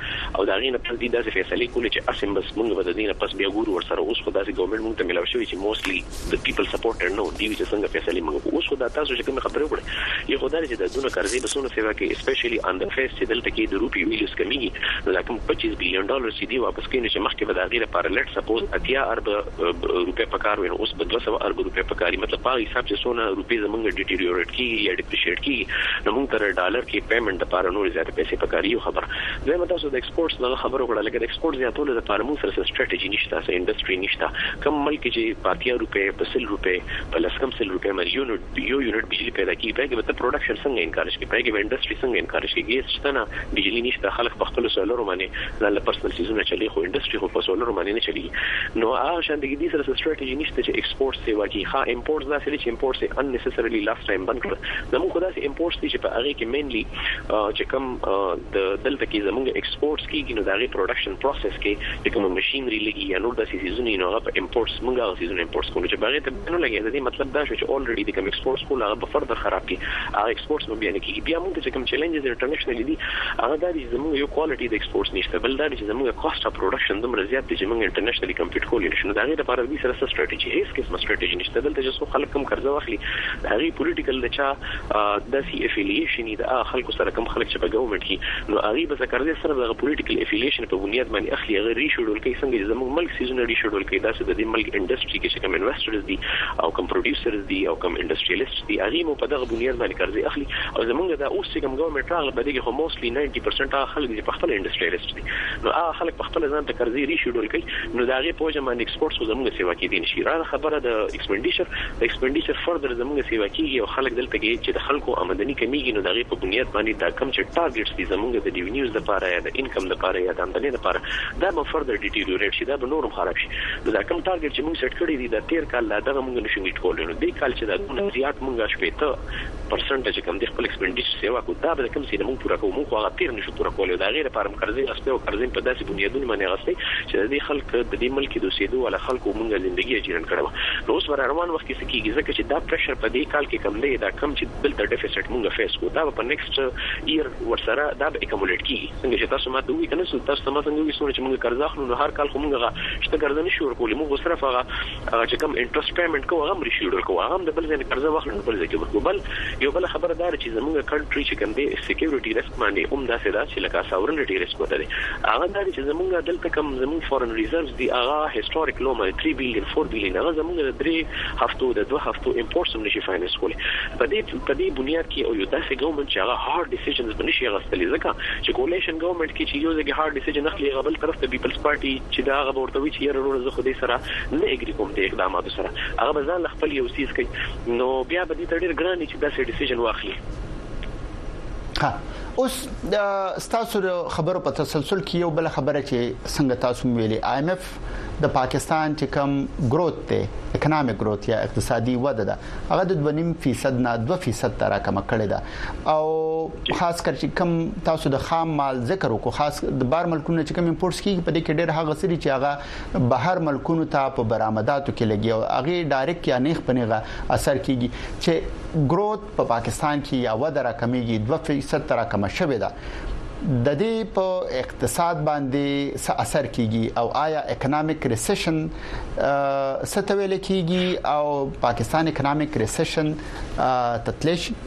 او د هغې نه پس دي داسې فیصلې کولې چې اسې بس مونږ به د دې نه پس بیا ګورو ورسره اوس خو داسې ګورنمنټ مونږ ته ملاو شوې چې موسټلي د پیپل سپورټډ نه دي وي چې څنګه فیصلې مونږ وکړو اوس خو دا تاسو چې کومې خبرې وکړې یو خو دا دی چې دا دونه قرضې به څونه سیوا کړي اسپیشلي آن د فیس چې دلته کې د روپي ویلیوز کمیږي نو دا کوم پچیس بیلیون ډالرز چې دي واپس کوي نو چې مخکې به د هغې لپاره لیټ سپوز اتیا اربه روپۍ پکار وې نو اوس به دوه سوه اربه روپۍ پکار دي مطلب په هغه حساب چې څونه روپۍ زمونږ ډيټيريوريټ کيږي يا ډيپريشيټ کيږي نو مونږ ته د ډالر کې پيمنټ د پاره نورې زياتې پيسې پکار دي يو خبره دويمه تاسو د ايکسپورټس دغه خبره وکړه لکه د ايکسپورټ زياتولو د پاره مونږ سره څه سټريټيجي نشته څه انډسټري نشته کوم ملک کې چې په اتيا روپۍ په سل روپۍ په لسکم سل روپۍ مريو نو يو يونټ بجلي پيدا کيږي پرې کې به ته پروډکشن څنګه انکارج کړې پرې کې به انډسټري څنګه انکارج کړې ګيس شته نه بجلي نشته خلک په خپلو سولرو باندې ځان له پرسنل څيزونه چلي خو انډسټري خو په سولرو باندې نه چليږي نو هغه شان د دي سره څه سټراټيجي نشته چې ايکسپورټس سي واقعي ښه امپورټس داسې دي چې امپورټس يې ان نيسسرلي لاست ټايم بند کړل زموږ خو داسې امپورټس دي چې په هغه کې مينلي چې کوم د دلته کې زموږ ايکسپورټس کيږي نو د هغې پروډکشن پروسس کې چې کومه مشينري لګي يا نور داسې څيزونه نو هغه په امپورټس موږ هغه څيزونه امپورټس کوو چې په هغې نه لګي ددې مطلب دا شو چې اولريډي د کوم ايکسپورټس کول هغه به فردر خراب کړي هغه ايکسپورټس به بيا نه کيږي بيا موږ ته چې کوم چيلنجز انټرنيشنل دي هغه دا دي چې زموږ يو کوالټي د ايکسپورټس نشته بل دا دي چې زموږ کاست اف پروډکشن دومره زيات دي چې موږ انټرنيشنلي کمپيټ کولای نشو نو د هغې لپاره د دوی سره څه سټراټيجي هيڅ قسمه سټراټيجي نشته دلته چې څوک خلک کوم قرضه واخلي د هغې پوليټيکل د چا داسی افیلیشن یی د هغه خلکو سره کوم خلک چه په ګورنمنټ کی نو هغوی به زکرزی سره د هغه پولیټیکل افیلیشن په بنیاد باندی اخلی هغه ری شیډول کوی څنګه چه زموږ ملک څیزونه ری شیډول کوی داسی ددی ملک انډسټری کی چه کوم انویسټرز دی او کوم پروډیوسرز دی او کوم انډسټریلیسټس دی هغوی مو په دغه بنیاد باندی قرضی اخلی او زموږ دا اوس چه کوم ګورنمنټ راغله په دی کی خو موسټلی ناینټی پرسنټ هغه خلک دی چه پخپله انډسټریلیسټس دی نو هغه خلک پخپله ځانته قرضی ری شیډول کوی نو د هغی په وجه باندی ایکسپورټس خو زموږ سیوا کیدی نشی راځه خبره د ایکسپنډیچر، The expenditure further زمونږ سیوا کیږي او خلک دلته کې چې د خلکو امدني کمیږي نو د هغې په بنیاد باندې دا کوم چې ټارګټس دي زمونږ د ریونیوز لپاره یا د انکم لپاره یا د امدنې لپاره دا به فردر ډیټیریوریټ شي دا به نور هم خراب شي نو دا کوم ټارګټ چې مونږ سیټ کړي دي دا تیر کال لا دغه مونږ نشو میټ کولی نو دې کال چې دا دونه زیات مونږ شپېته پرسنټ ته چې کوم دې خپل اکسپنډیچر سیوا کړو دا به د کوم ځای نه مونږ پوره کوو مونږ خو هغه تیر نشو پوره کولای او د هغې لپاره هم قرضې اخیستی او قرضې هم په داسې بنیادونو باندې اخیستی چې د دې خلک د دې ملک کې د اوسیدو والا خلکو مونږ زندګي اجیرن کړی وه نو اوس به را روان وخت کې څه کیږي ځکه چې دا پریشر په دې کال کې کم دی دا کم چې دلته ډیفیسټ مونږ فیس کړو دا به په نیکسټ ایر ورسره دا به اکمولیټ کیږي څنګه چې تاسو ماته ووی کنه تاسو ته ما څنګه ووی څومره چې مونږ قرضه اخلو نو هر کال خو مونږ هغه شته قرضه نشو ورکولی مونږ خو صرف هغه هغه چې کوم انټرست پیمنټ کوو هغه هم ریشیډول کوو هغه هم د بل ځای نه قرضه واخلو بل ځای کې ورکو بل یو بل خبره دا چې زمونږ کنټری چې کوم دی سکیورټي ریسک باندې هم داسې دا چې لکه ساورنټي ریسک وته دی هغه دا چې زمونږ دلته کوم زمونږ فورن ریزرڤز دی هغه هیستوریک لو باندې 3 بیلیون 4 بیلیون هغه زمونږ د 3 هفتو د 2 هفتو امپورټس هم نشي فاینانس کولی په دې په دې بنیاد کې او یو داسې ګورنمنټ چې هغه هارډ ډیسیژنز به نشي اغستلی ځکه چې کولیشن ګورنمنټ کې چې یو ځای کې هارډ ډیسیژن اخلي هغه بل طرف ته پیپلز پارټي چې ده هغه به ورته وایي چې یاره وروره زه خو دې سره نه اګري کوم دې اقداماتو سره هغه به ځان له خپل یو څیز کوي نو بیا به دې ته ډیر ګران وي چې داسې ډیسیژن واخلي. ها اوس د ستاسو خبرو په تسلسل کې یو بل خبره چې څنګه تاسو ویلي آی ایم ایف د پاکستان چې کم ګروث ته اکونومیک ګروث یا اقتصادي وده ده هغه د 2.5 فیصد نه 2 فیصد ته راکمه کړې ده او خاص کر چې کم تاسو د خام مال ذکر وکړو خاص د بار ملکونو چې کم امپورټس کیږي په دې کې ډېر هغه سری چې هغه بهر ملکونو ته په برآمداتو کې لګي او هغه ډایرکټ یا نیخ پنیغه اثر کیږي چې ګروث په پاکستان کې یا وده را کمیږي 2 فیصد تر کم شوې ده د دې په اقتصاد باندې څه اثر کیږي او آیا اکونومیک ریسیشن څه ته ویل کیږي او پاکستان اکونومیک ریسیشن ته تللی شي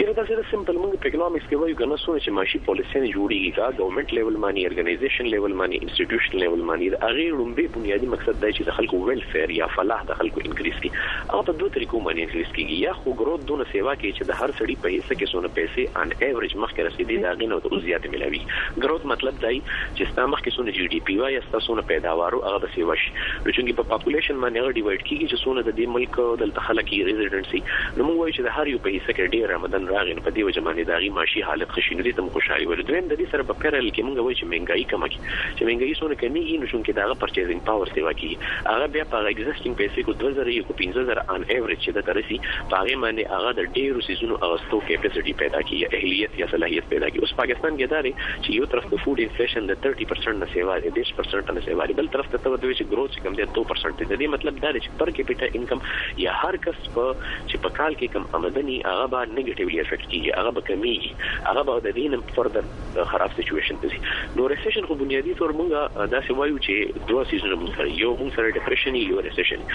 یره دا سره سمپل موږ په اکونومکس کې وایو کنه سونه چې معاشي پالیسي نه جوړیږي کا ګورنمنت لیول مانی ارګنایزیشن لیول مانی انسټیټیوشن لیول مانی دا هغه لومبي بنیادی مقصد دی چې د خلکو ویلفیر یا فلاح د خلکو انکریز کی هغه په دوه طریقو باندې انکریز کیږي یا خو ګروث دونه سیوا کوي چې د هر سړي په حصہ کې سونه پیسې ان ایوریج مخکې رسیدي دا غینه او د زیات ملاوي ګروث مطلب دی چی ستا مخکی څونه جی ډی پی وه یا ستا څونه پیداوار وو هغه به سیوا شی نو چونکی په پاپولیشن باندی هغه ډیوایډ کیږی چی څونه ددی ملک دلته خلک یی ریزیډنټس یی نو موږ وایو چی د هر یو په حصه کی ډیر امدن راغی نو په دی وجه باندی د هغی معاشی حالت ښه شی نو دی ته موږ خوشحالی وایو دویم ددی سره په پیرالل کی موږ وایو چی مهنګایی کمه کی چی مهنګایی څونه کمیږی نو چونکی د هغه پرچیزنګ پاور سیوا کیږی هغه بیا په هغه ایکزیسټنګ پیسی کو دوه زره یی کو پنځه زره آن ایوریج چی ده ته رسی په هغی باندی هغه د ډیرو څیزونو اغستو کیپیسټی پیدا کی یا اهلیت یا صلاحیت پیدا کی اوس پاکستان کی دادی چې يو طرف ته فوډ انفليشن د ترټي پرسنټ نه سېوا دی، دېرش پرسنټ نه سېوا دی، بل طرف ته ته ورته وایې چې ګروث چې کوم دی اتو پرسنټ دی، د دې مطلب دا دی چې پر کېپيټه انکم يا هر کس په چې په کال کې کوم امدن يي هغه به نيګټيولي افيکټ کېږي، هغه به کمېږي، هغه به د دې نه فردر خراب سچوېشن ته ځي. نو ريسېشن خو بنيادي طور مونږ داسې وايو چې دوه څيزونه مونږ سره يي، يو مونږ سره ډپرېشن يي، يو ريسېشن يي.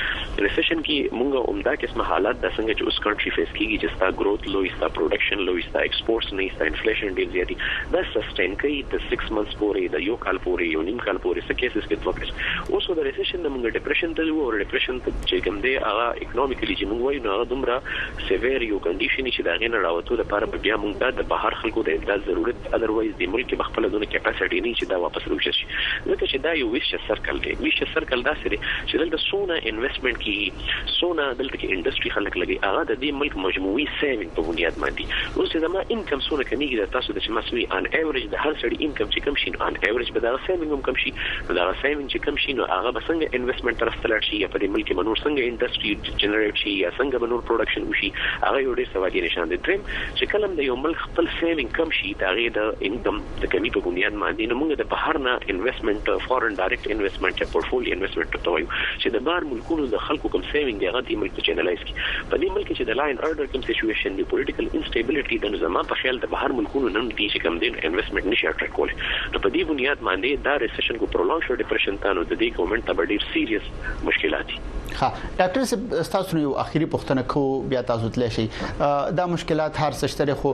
ريسېشن کې مونږ همدا قسمه حالات دا څنګه چې اوس کنټري فېس کېږي چې ستا ګروث لو يي، ستا پروډکشن لو يي، ستا اېکسپورټس نه يي، ستا انفليشن ډېر زيات يي، دا سسټین کوي د سکس منتس پورې د يو کال پورې يو نيم کال پورې څه کيسز کې دوه کيسز اوس خو د ريسيشن نه مونږ ډپريشن ته ځو او ډپريشن چې کوم دی هغه اکنوميکلي چې مونږ وايو نو هغه دومره سيوير يو کنډيشن چې د هغې نه راوتو لپاره به بيا مونږ ته د بهر خلکو د امداد ضرورت ادروائز دې ملک کې به خپله دونه کپاسټي نه وي چې دا واپس روژه شي ځکه چې دا يو ويشيس سرکل دی ويشيس سرکل داسې دی چې دلته څونه انويسټمنټ کيږي څونه دلته کې انډسټري خلک لګي هغه د دې ملک مجموعي سیوینګ په بنیاد باندي اوس چې زما انکم څونه کمیږي دا تاسو ته چې ما څه وي آن ایوریج د هر سړي انکم چې کم شي نو آن ایوریج به د هغه سیوینګ هم کم شي نو د هغه سیوینګ چې کم شي نو هغه به څنګه انویسټمنټ طرف ته لاړ شي یا په دې ملک کې به نور څنګه انډسټري جنریټ شي یا څنګه به نور پروډکشن وشي هغه یو ډیر سوالي نشان دی دریم چې کله هم د یو ملک خپل سیوینګ کم شي د هغې د انکم د کمی په بنیاد باندی نو مونږ د بهر نه انویسټمنټ فارن ډایرکټ انویسټمنټ یا پورټفولیو انویسټمنټ ورته وایو چی د بهر ملکونو د خلکو کوم سیوینګ دی هغه دی ملک ته چینلایز کی په دی ملک چی د لا اینډ ارډر کوم سیچویشن دی پولیټیکل انسټیبلیټی ده نو زما په خیال د بهر ملکونو نه دی چی کوم دی نو انویسټمنټ نشی اټریکټ کولی نو په دی بنیاد باندی دا ریسیشن کو پرولانګ شو ډیپریشن ته نو ددی ګورنمنټ ته به ډیر سیریس مشکلات ښه ډاکټر صاحب تاسو نه یو اخیری پوښتنه کوو بیا تاسو تللی شئ دا مشکلات هر څه شته خو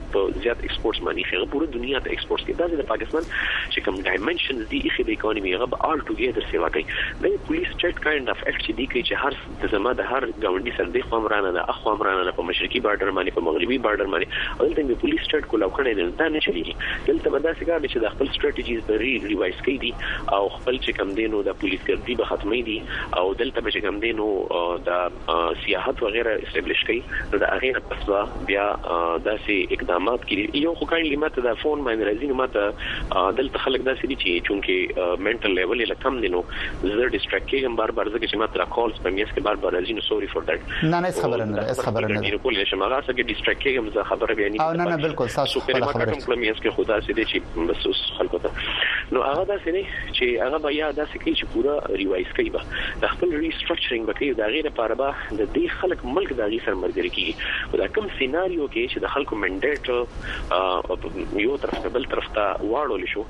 په زیات ایکسپورټس معنی هغه پوره دنیا ته ایکسپورټس کې داسې د پاکستان چې کوم ډایمنشنز دی ایخي د اکانومي هغه به آل ټوګیدر سیوا کوي د پولیس چټ کایند اف اکټ چې دی کوي چې هر د زما د هر گاونډي سره د خو امرانه ده اخو امرانه ده په مشرقي بارډر باندې په مغربي بارډر باندې او دلته د پولیس چټ کولاو کړي نه دا نه چلیږي دلته به داسې کار چې د خپل سټریټیجیز به ری ریوایز کوي دي او خپل چې کوم دینو د پولیس ګردي به ختمي دي او دلته به چې کوم دینو د سیاحت وغیره استبلش کوي نو د هغې نه پس به بیا داسې اقدامات کیږي یو خو کاینډلی ماته دا فون باندې راځي نو ماته دلته خلک داسې دي چې چونکه منټل لیول یې کم دی نو زه ډیسټریکټ کیږم بار بار ځکه چې ماته دا کالز په میس کې بار بار راځي نو سوري فور دیټ نه نه خبره نه ده خبره نه ده کولای شم هغه څه کې ډیسټریکټ کیږم زه خبره بیا نه نه نه بالکل تاسو خپل خبره کوم میس کې خدا سي دي چې بس خلکو ته نو هغه داسې نه چې هغه بیا داسې کوي چې پوره ریوایز کوي به د خپل ری سټرکچرینګ به کوي دا غیر لپاره به د دې خلک ملک دا غي سر مرګري کیږي او دا کم سیناریو کې چې د خلکو منډیټ یو طرف ته بل طرف ته واړول شو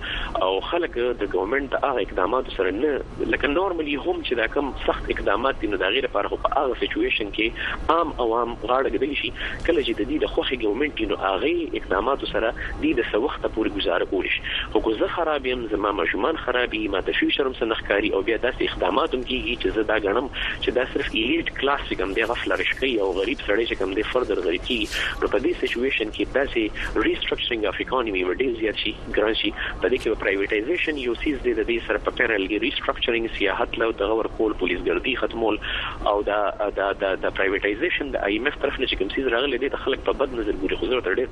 او خلک د ګورنمنت د هغه اقداماتو سره نه لکه نورمالي هم چې دا کم سخت اقدامات دي نو دا غیر لپاره په هغه سچويشن کې عام عوام غاړه ګدلی شي کله چې د دې د خوخي ګورنمنت نو هغه اقداماتو سره دی د څه وخته پورې ګوزاره کولی شي خو که زه خراب یم زما ماشومان خراب یي ماته فیوچر هم څه نه ښکاري او بیا داسې اقدامات هم کیږي چې زه دا ګڼم چې دا صرف ایلیټ کلاس چې کوم دی هغه فلرش کوي او غریب سړی چې کوم دی فردر غریب کیږي نو په دې سیچویشن کې داسې ری سټرکچرینګ اف اکانومي به ډیر زیات شي ګران شي په دې کې به پرایویټایزیشن یو څیز دی د دې سره په پیرل کې ری سټرکچرینګ سیاحت له دغه ورکول پولیس ګردي ختمول او دا دا دا د پرایویټایزیشن د آی ایم اف طرف نه چې کوم څیز راغلی دی ته خلک په بد نظر ګوري خو زه ورته ډیر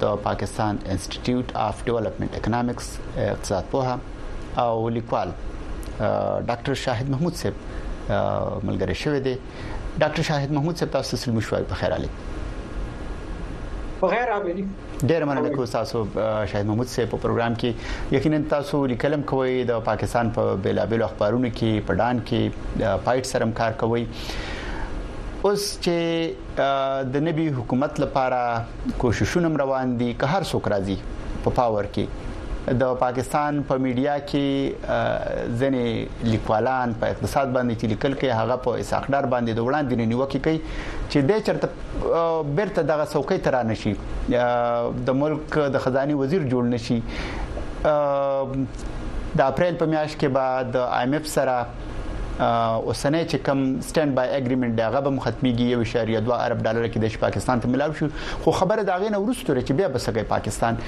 د پاکستان انسټیټیوټ اف ډیولپمنټ اکونومکس اقتصاد پوها او لیکوال ډاکټر شاهد محمود صاحب ملګری شوی دی ډاکټر شاهد محمود صاحب تاسو سره مشوي په خیر علي بغیر راغلی ډیر مننه کوم تاسو شاهد محمود سه په پروګرام کې یقینا تاسو لیکلم کوئ د پاکستان په بیلابل اخبارونو کې پډان کې پایټ سره کار کوئ اوس چې د نبی حکومت لپاره کوششونه هم روان دي که هر څوک راځي په پاور کې د پاکستان په میډیا کې ځنې لیکوالان په اقتصاد باندې چې لیکل کوي هغه په اساقدار باندې د وړاندې نیوکه کوي چې د چرته بیرته دغه څوکۍ تر نشي د ملک د خزاني وزیر جوړ نشي د اپریل په میاشت کې به د ایم ایف سره اوسنۍ چې کم سټاند بای اګریمنت دی هغه به ختميږي 1.2 ارب ډالر کې د پاکستان ته ملاو شو خو خبره دا غینه ورسته چې بیا بسګي پاکستان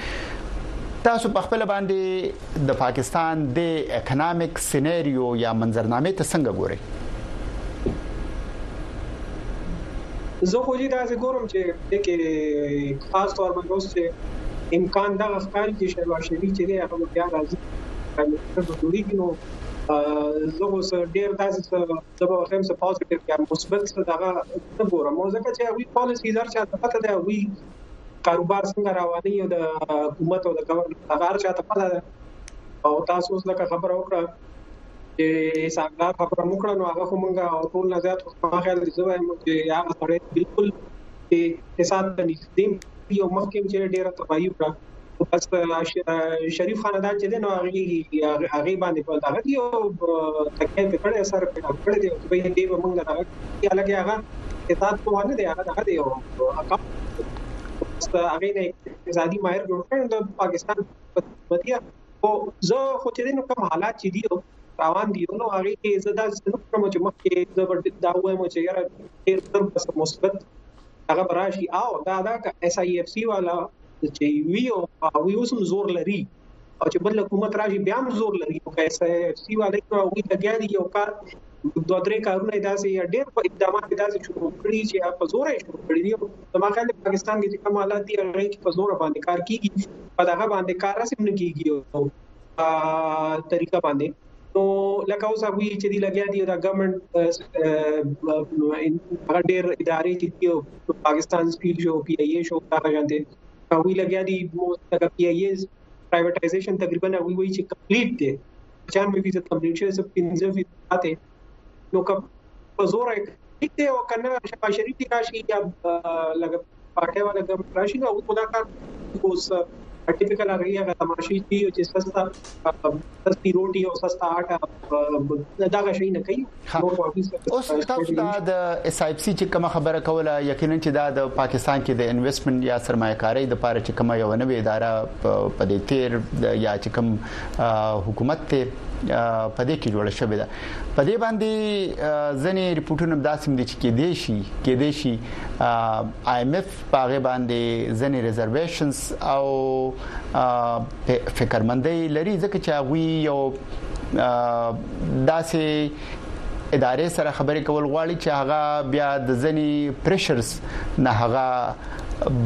تاسو په خپل باندې د پاکستان د اکونومیک سیناریو یا منظرنامه ته څنګه ګورئ زه خو دې دا زه ګورم چې د کې خاص تور باندې اوس چې امکان دا ښکاري چې شهباز شریف چې هغه بیا راځي کله چې ټول ټولې کې نو زه اوس ډیر داسې څه د به وخم څه پوزټیو یا مثبت څه دغه نه ګورم او ځکه چې هغه پالیسی هر چا ته پته ده وی کاروبار څنګه رواني د حکومت او د ګورنمنت هغه هر چا ته پته ده او تاسو اوس لکه خبره وکړه چې ساګار خبره وکړه نو هغه مونږه او ټول نه زیات خو ما خیال دي زه وایم چې هغه سره بالکل حساب ته نږدې یو مخکې چې ډیره تباہي وکړه بس شریف خان دا چې نو هغه هغه باندې په دغه دی او تکیه په کړه سر په کړه دی او په دې به موږ دا یا لګي هغه کتاب کوه نه دی هغه دغه دی او هغه هغه نه اقتصادي ماهر جوړ کړ د پاکستان په بدیا او زه خو چې نو کوم حالات چې دی روان دي نو هغه کې زه دا څنګه کوم چې مخکې زه ورته دا وایم چې یاره ډېر تر مثبت هغه براشي او دا دا ایس آی اف سی والا چې وی او هغه اوس هم زور لري او چې بل حکومت راشي بیا هم زور لري او که اس اف سي والے نو هغه ته بیا دی یو کار دوه درې کارونه داسې یا ډېر په اقدامات داسې شروع کړی چې په زور یې شروع کړی دی زما خیال دی پاکستان کې چې کوم حالات دي هغه کې په زور باندې کار کیږي په دغه باندې کار رسم نه کیږي او طریقه باندې نو لکه اوس هغه چې دی لګیا دی دا ګورنمنت هغه ډیر ادارې چې دی پاکستان سپیډ شو پی ای شو هغه غوښتي دي هغه لګیا دی مو دا پی ای پرایویټایزیشن تقریبا هغه وی چې کمپلیټ دی 95% کمپلیټ شوی 15% پاتې نو که په زور یې کړی او کنه شفا شریف راشي یا لګ پارټي والا کوم راشي او خدا کار اوس ټیپیکل هغه هغه تماشې دي چې سستا سستی روټي او سستا آټا دا غا شي نه کوي اوس تاسو دا د اس آی پی سي چې کوم خبره کوله یقینا چې دا د پاکستان کې د انویسټمنټ یا سرمایه‌کاري د پاره چې کومه یو نوې اداره په دې تیر یا چې کوم حکومت ته په دې کې جوړه شوې ده په دې باندې ځنې رپورټونه داسې دي چې کې دې شي کې دې شي آی ایم ایف په غي باندې ځنې ریزرویشنز او فکرمندۍ لري ځکه چې هغه یو داسې ادارې سره خبرې کول غواړي چې هغه بیا د ځنی پریشرز نه هغه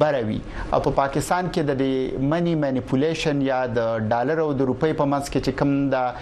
بروي او په پاکستان کې د منی مانیپولیشن یا د ډالر او د روپۍ په منځ کې چې کوم د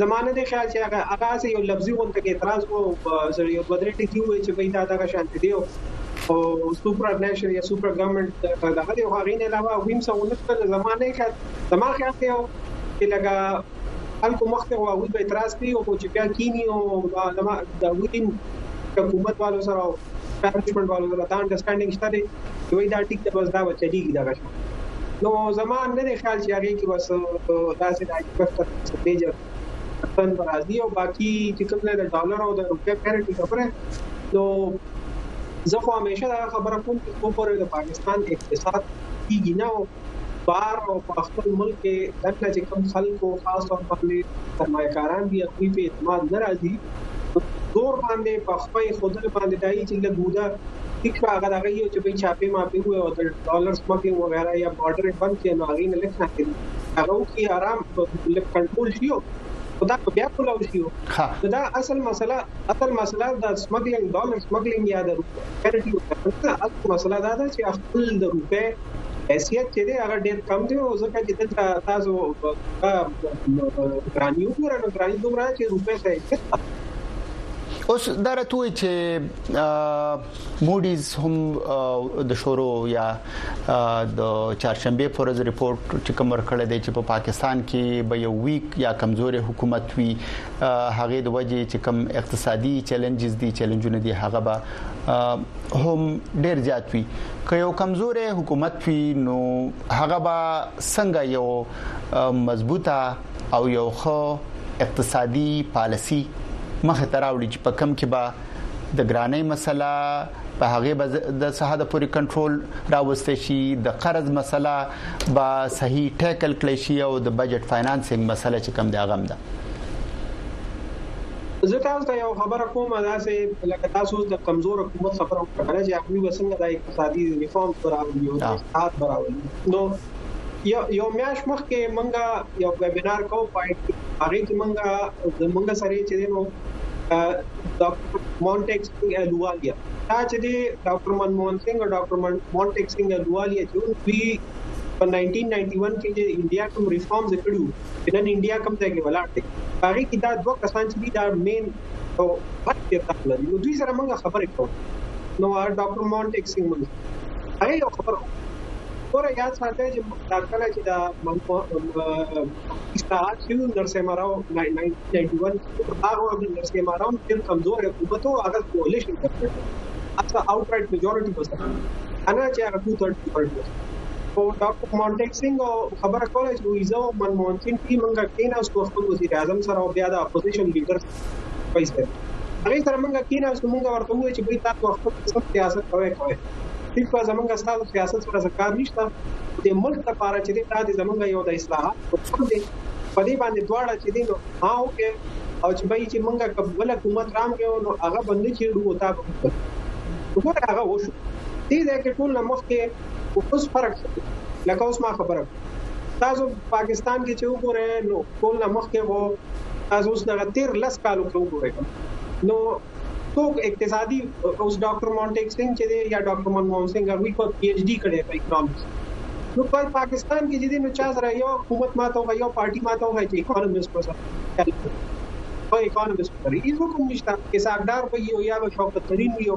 زما نه دی خیال چې هغه هغه هسې یو لفظي غونډه کې اعتراض وو سره یو دوه درې ټکي وویل چې بای دا دغه شانتي دی او سوپر نېشن یا سوپر ګورنمنت دغه دی خو هغې نه علاوه هغوی هم څه ونه کړل زما نه خیال زما خیال دی چې لکه خلکو مخکې خو هغوی به اعتراض کوي او چې بیا کینی او زما د هغوی ټیم حکومت والو سره او اسټابلیشمنټ والو سره دا انډرسټانډینګ شته دی دوی دا ټیک ته بس دا به چلیږي دغه نو زما نه دی خیال چې هغې کې به څه داسې د حقیقت سره څه میجر اتن به راځي او باقي چې کوم ځای د ډالر او د روپۍ پیرټي خبره نو زه خو همیشه دا خبره کوم چې خو پورې د پاکستان اقتصاد کیږي نه او بار او په خپل ملک کې دغه چې کوم خلکو خاص او باندې سرمایکاران دي خو په اعتماد ناراضي دور باندې په خپل خودل باندې دایي چې له بوده ٹھیک شو اگر هغه یو چې به چاپې ماپې وو او د ډالر سمګلینګ وغیرہ یا بارډر بند کړي نو هغه نه لک نه کړي هغه او کې آرام لک کنټرول شي خدا په بیا کولاو شي دا اصل مسله اصل مسله د سمګلینګ ډالر سمګلینګ یا د روپیټي اصل مسله دا ده چې خپل د روپې حیثیت چې دی هغه ډېر کم دی او ځکه چې دلته تاسو ګراني وګورئ نو ګراني دومره چې روپۍ ته حیثیت اوس دا راته وایي چې موډیز هم د شورو یا د چهارشنبه پر ورځ ریپورت چې کوم ورکړی دی چې په پا پاکستان کې به یو ویک یا کمزوري حکومت وي هغه د وجې چې کوم اقتصادي چیلنجز دي چیلنجونه دي هغه به هم ډیر زیات وي که یو کمزوري حکومت وي نو هغه به څنګه یو مضبوطه او یو ښه اقتصادي پالیسي مخ ته راوړي چې په کوم کې به د ګرانۍ مسله په هغه به د صحاده پورې کنټرول راوست شي د قرض مسله به صحیح ټیکل کړی شي او د بجټ فاینانسینګ مسله چې کوم دی هغه هم ده زه تاسو ته یو خبره کوم دا سه لکه تاسو د کمزور حکومت خبره وکړه چې هغه وسنګ دای اقتصادي ریفورم براولي او اصلاحات براولي نو یو یو میاش مخکې مونږه یو ویبینار کو پای هغه کې مونږه مونږه سره چې نو ډاکټر مونټیک سنگ الوالیا دا چې ډاکټر منموهن سنگ او ډاکټر مونټیک سنگ الوالیا چې دوی په 1991 کې چې انډیا کوم ریفارمز کړو نن انډیا کوم ځای کې ولاړ دی هغه کې دا دوه کسان چې دا مین او هر چیرته لري نو دوی سره موږ خبرې کوو نو ډاکټر مونټیک سیمونز هغه یو خبره ګوره یاد ساتئ چې دا کله چې دا اصلاحات شو نرسې ماراو 1991 هغه د نرسې ماراو ډېر کمزور حکومت او هغه کولیشن وکړ اته اوټرایټ میجورټي وسره انا چې هغه 230 پرسنټ او ډاکټر مونټیک سنگ خبره کوله چې ویزه او منموهن سنگ کې مونږه کیناستو خپل وزیر اعظم سره او بیا د اپوزیشن لیډر وایس دی هغه سره مونږه کیناستو مونږه ورته وایي چې به تاسو خپل قسم سیاست کوی کوی هیڅ په زمونږه ستاسو سیاست سره ځکار نشته د ملک لپاره چې دا د زمونږه یو د اصلاحات په څیر دی په دې باندې دواړه چې دین ها او کې او چې به چې مونږه کبل حکومت رام کې نو هغه باندې چې ډو وتا وګوره هغه وشو دې ځکه ټول مخکې اوس فرق لکه اوس ما خبره تاسو پاکستان کې چې وګورئ نو ټول نه مخکې وو تاسو اوس دغه تیر لس کالو کې وګورئ نو څوک اقتصادي اوس ډاکټر مونټیک سنگ چې دی یا ډاکټر منموهن سنگ هغه په پی ایچ ډي کړی په اکونومکس نو په پاکستان کې چې نو چا سره یو حکومت ماته وغه یو پارټي ماته وغه چې اکونومست وسه په اکونومست پرې هیڅ حکم نشته حسابدار به یو یا به شوکت ترین یو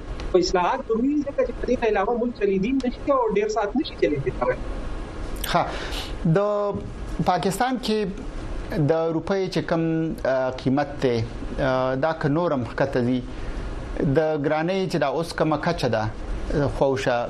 په اصلاحات ضروري دي ځکه چې په دې نه علاوه ملک چلیدین نشي او ډیر سات نشي چلیدی ها د پاکستان کې د روپۍ چې کم قیمت ته دا ک نورم خکته دي د ګرانۍ چې دا اوس کومه کچه ده خوښه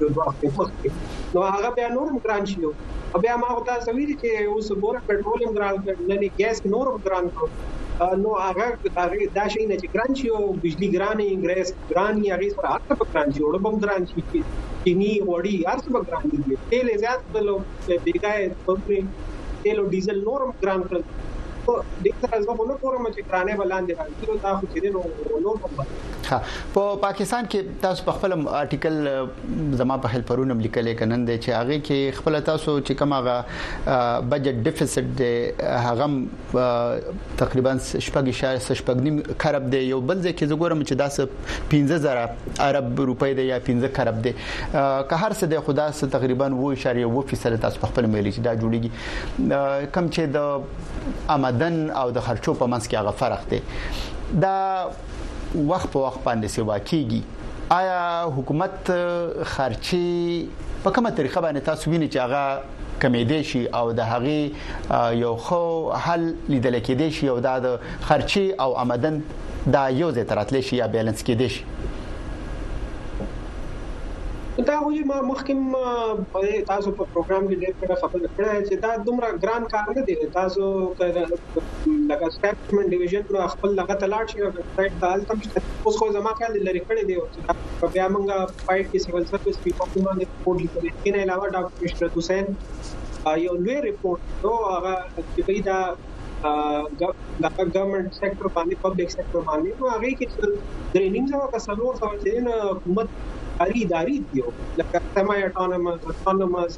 یو دوه هفته مخکې نو هغه بیا نور هم ګران شي او بیا ما غوته سویل چې اوس ګوره پټرول هم ګران کړ نه نه ګیس نور هم ګران کړ نو هغه هغه دا شي نه چې ګران شي او بجلی ګران یې ګریس ګران یې هغه سره هغه په ګران شي او بم ګران شي چینی وړي هر څه به ګران دي تیل زیات کلو بیګای پمپري تیل او ډیزل نور هم ګران کړل نو د دې سره زه نه کوم چې کرانه بلاندې راځي او دا خو چې نو نور په پاکستان کې تاسو په خپل آرټیکل زما په خپل پرونم لیکلې کنن دی چې هغه کې خپل تاسو چې کوم هغه بجټ ډیفیسټ دی هغه تقریبا شپږ شاید شپږ نیم کرب دی یو بل ځکه زه ګورم چې داسې 15000 عرب روپۍ دی یا 15 کرب دی که هر څه دی خدا سه تقریبا وو اشاره وو فیصد تاسو په خپل ملي چې دا جوړیږي کم چې د آمدن او د خرچو په منځ کې هغه فرق دی دا وخت په وخت باندې سیوا کیږي آیا حکومت خرچي په کومه طریقه باندې تاسو وینئ چې هغه کمیدې شي او د هغه یو خو حل لیدل کېدې شي او دا د خرچي او آمدن دا یو ځای تراتل شي یا بیلانس کېدې شي دا ولې ما مخکې تاسو په پروګرام کې ډېر کړه خبره کړې چې دا دومره ګران کار نه دی تاسو لکه سکایپ کوم ډیویژن نو خپل لغه ته لاړ شي او ویبسایټ ته هلته مشته اوس خو زما خیال لري کړی دی او بیا موږ فایټ کې سیول سرویس کې په کومه نه کوډ لیکل کېږي نه علاوه ډاکټر مشرت حسین یو لوی ریپورت نو هغه چې په دا د ګورنمنت سېکټر باندې پبلک سېکټر باندې نو هغه کې درې نیم زره په سلور سو چې نه حکومت اداري اداري دی لکه سمای اټانومس اټانومس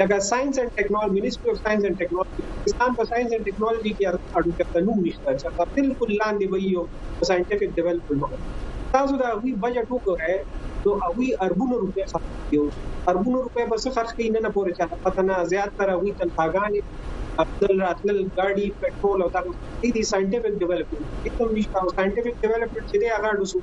لکه ساينس اند ټیکنالوژي منیسټري اف ساينس اند ټیکنالوژي پاکستان په ساينس اند ټیکنالوژي کې اړو کې تنوع نشته چې دا بالکل لاندې وي یو ساينټیفیک ډیولپمنټ وکړي تاسو دا وی بجټ وګورئ نو هغه اربونو روپیا خرڅ کیو اربونو روپیا بس خرڅ کین نه پورې چا پته نه زیات تر وی تنخواګانې خپل راتلل ګاډي پټرول او دا دي ساينټیفیک ډیولپمنټ کوم نشته او ساينټیفیک ډیولپمنټ چې دی هغه د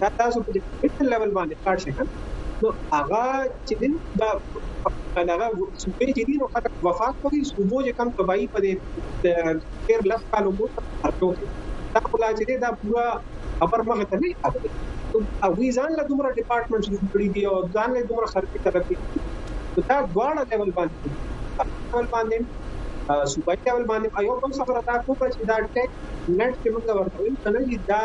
دا تاسو په ډیپارټمنټل لیول باندې کار شي کنه نو هغه چې دین دا هغه صوبې چې دین او خلک وفات کوي صوبو چې کم تباہي په دې تیر لس کالو مو ترتو کې دا خلا چې دا پورا خبر مخ ته نه راغلی نو هغه ځان له دومره ډیپارټمنټ جوړ کړی دی او ځان له دومره خرچ کړی نو دا دواړه لیول باندې لیول باندې صوبایي لیول باندې یو بل خبره دا کومه چې دا ټیک نت کې موږ ورته وایو کنه چې دا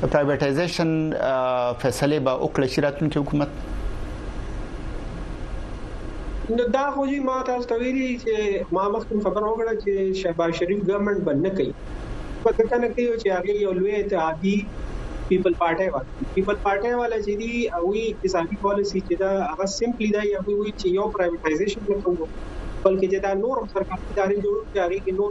د پرایویټایزیشن فیصله به وکړي چې راتلونکي حکومت نو دا خو جی ما تاسو ته ویلي چې ما مخکې خبر وکړه چې شهباز شریف ګورنمنت باندې کوي په کتنه کې یو چې هغه یو لوی اتحادي پیپل پارټي والا پیپل پارټي والا چې دی او اقتصادي پالیسی چې دا هغه سمپلی دا یو وی چې یو پرایویټایزیشن نه کوو بلکې چې دا نور سرکاري ادارې جوړ کړي هغه کې نور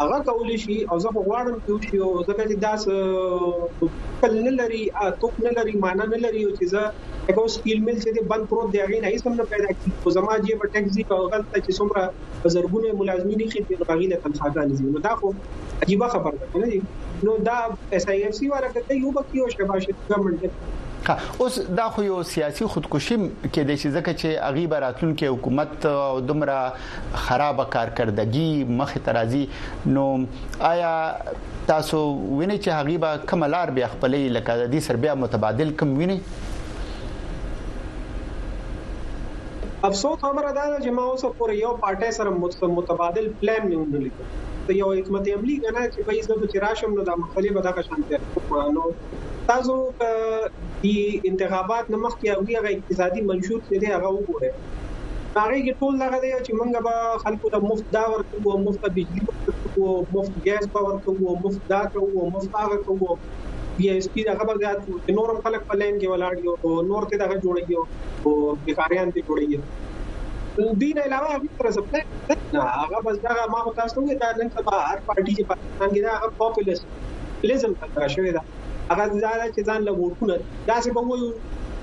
هغه کولای شي او زه خو غواړم چې وشي او ځکه چې دا خپل نه لري توک نه لري معنا نه لري چې زه هغه اوس کیل مل چې بند پروت دی هغه نه هیڅ هم نه پیدا کیږي خو زما جې په ټیکسي او غلطه چې څومره زرګونه ملازمین خې په هغه نه تنخواګان دي نو دا خو عجیب خبر ده نه نو دا اس آی اف سی والا کته یو بکی او شباش ګورنمنت اوس دا خو یو سیاسي خودکشي کې د شي ځکه چې اغي براتلونکو حکومت او دمره خرابه کارکردګي مخ ته راځي نو آیا تاسو وینئ چې هغه به کوم لار بیا خپلې لکه د دې سر بیا متبادل کوم ویني افسوس خبره دا ده چې ما اوس پورې یو پارټي سره متبادل پلان نه وندل ته یو حکمت عملی غنا چې په ایزه چې راشم نو دا مسلې به دغه شان ته نو تاسو د انتخابات نمخ کې هغه اقتصادي منشور چې دی هغه وګورئ هغه کې ټول دغه دی چې موږ به خلکو ته مفت دا ورکو او مفت بجلی ورکو او مفت ګیس به ورکو او مفت دا کوو او مفت هغه کوو بیا اس پی دغه به زیات کوو نور هم خلک په لین کې ولاړ دي او نور ته دغه جوړیږي او بیکاریان ته جوړیږي دین علاوه هیڅ تر څه نه هغه بس دا ما خو تاسو ته دا نن سبا هر پارټي چې پاکستان کې دا هغه پاپولیست لیزم څنګه شوی دا هغه ځان چې ځان له ووټونه دا څه به وایو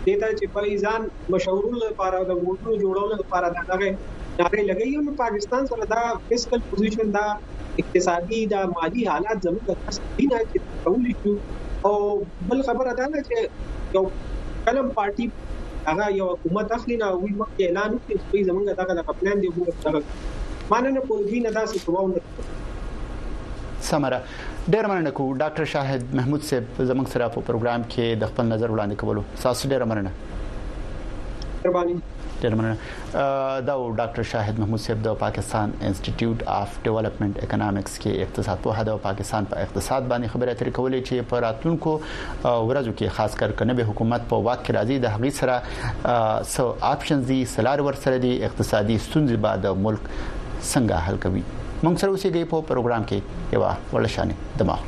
دته چې په ځان مشورونو لپاره د ووټونو جوړولو لپاره دا نغې نارې لګي نو پاکستان سره دا فیسکل پوزیشن دا اقتصادي دا مالی حالات زموږ د تاسو نه چې کولی شو او بل خبره دا نه چې یو کلم پارټي هغه یو حکومت اخلي نه وي مخکې اعلان وکړي چې زموږ دغه د پلان دی موږ سره ماننه کوم دین دا څه سباو نه سمره ډیر مننه کو ډاکټر شاهد محمود صاحب زموږ سره په پروګرام کې د خپل نظر وړاندې کولو تاسو ډیر مننه مهرباني ډیر مننه دا ډاکټر شاهد محمود صاحب د پاکستان انسټیټیوټ اف ډیولپمنٹ اکونومکس کې اقتصاد په هدا او پاکستان په اقتصاد باندې خبرې اترې کولې چې په راتلونکو ورځو کې خاص کر کنه به حکومت په واک کې راځي د هغې سره سو آپشنز دي سلار ور سره دي اقتصادي ستونزې بعد ملک څنګه حل کوي مونږ سره اوسېږي په پروګرام کې یو ولشانه دماغ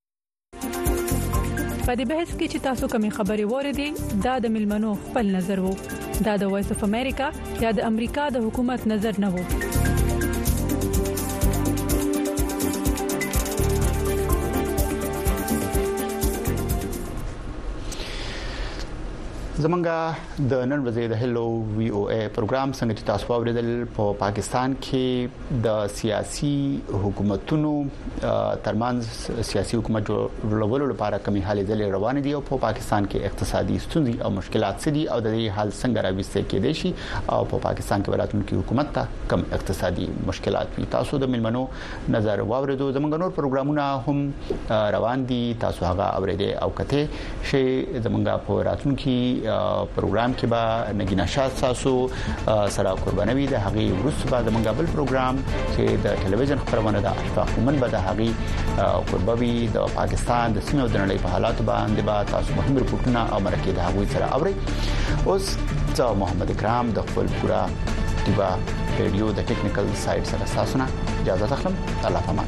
په دې بحث کې چې تاسو کومې خبرې وره دي دا د ملمنو خپل نظر وو دا د وایس اف امریکا یا د امریکا د حکومت نظر نه وو زمونږه د نن ورځې د هلو وی او ای پروګرام څنګه چې تاسو اوریدل په پاکستان کې د سیاسي حکومتونو ترمنځ سیاسي حکومت جوړولو لپاره کمی هلې ځلې روان دي او په پاکستان کې اقتصادي ستونزې او مشکلات څه دي او د دې حل څنګه راوستل کېدای شي او په پاکستان کې ولاتونکو حکومت ته کم اقتصادي مشکلات وي تاسو د ملمنو نظر واوریدو زموږ نور پروګرامونه هم روان دي تاسو هغه اوریدي او کته شي زمونږه په راتلونکي پروګرام کې به نګینا شاه تاسو سره قربانوي د هغه ورسره به زمونږه بل پروګرام چې د ټلویزیون خبرونه د اشفاق ومن به د هغه قربوي د پاکستان د سیمې او د نړۍ په حالات باندې به تاسو مهم رپورټونه او مرکې د هغه سره اوري اوس ته محمد کرام د خپل پورا دیبا ریډیو د ټیکنیکل سایډ سره تاسو نه اجازه تخلم الله پامان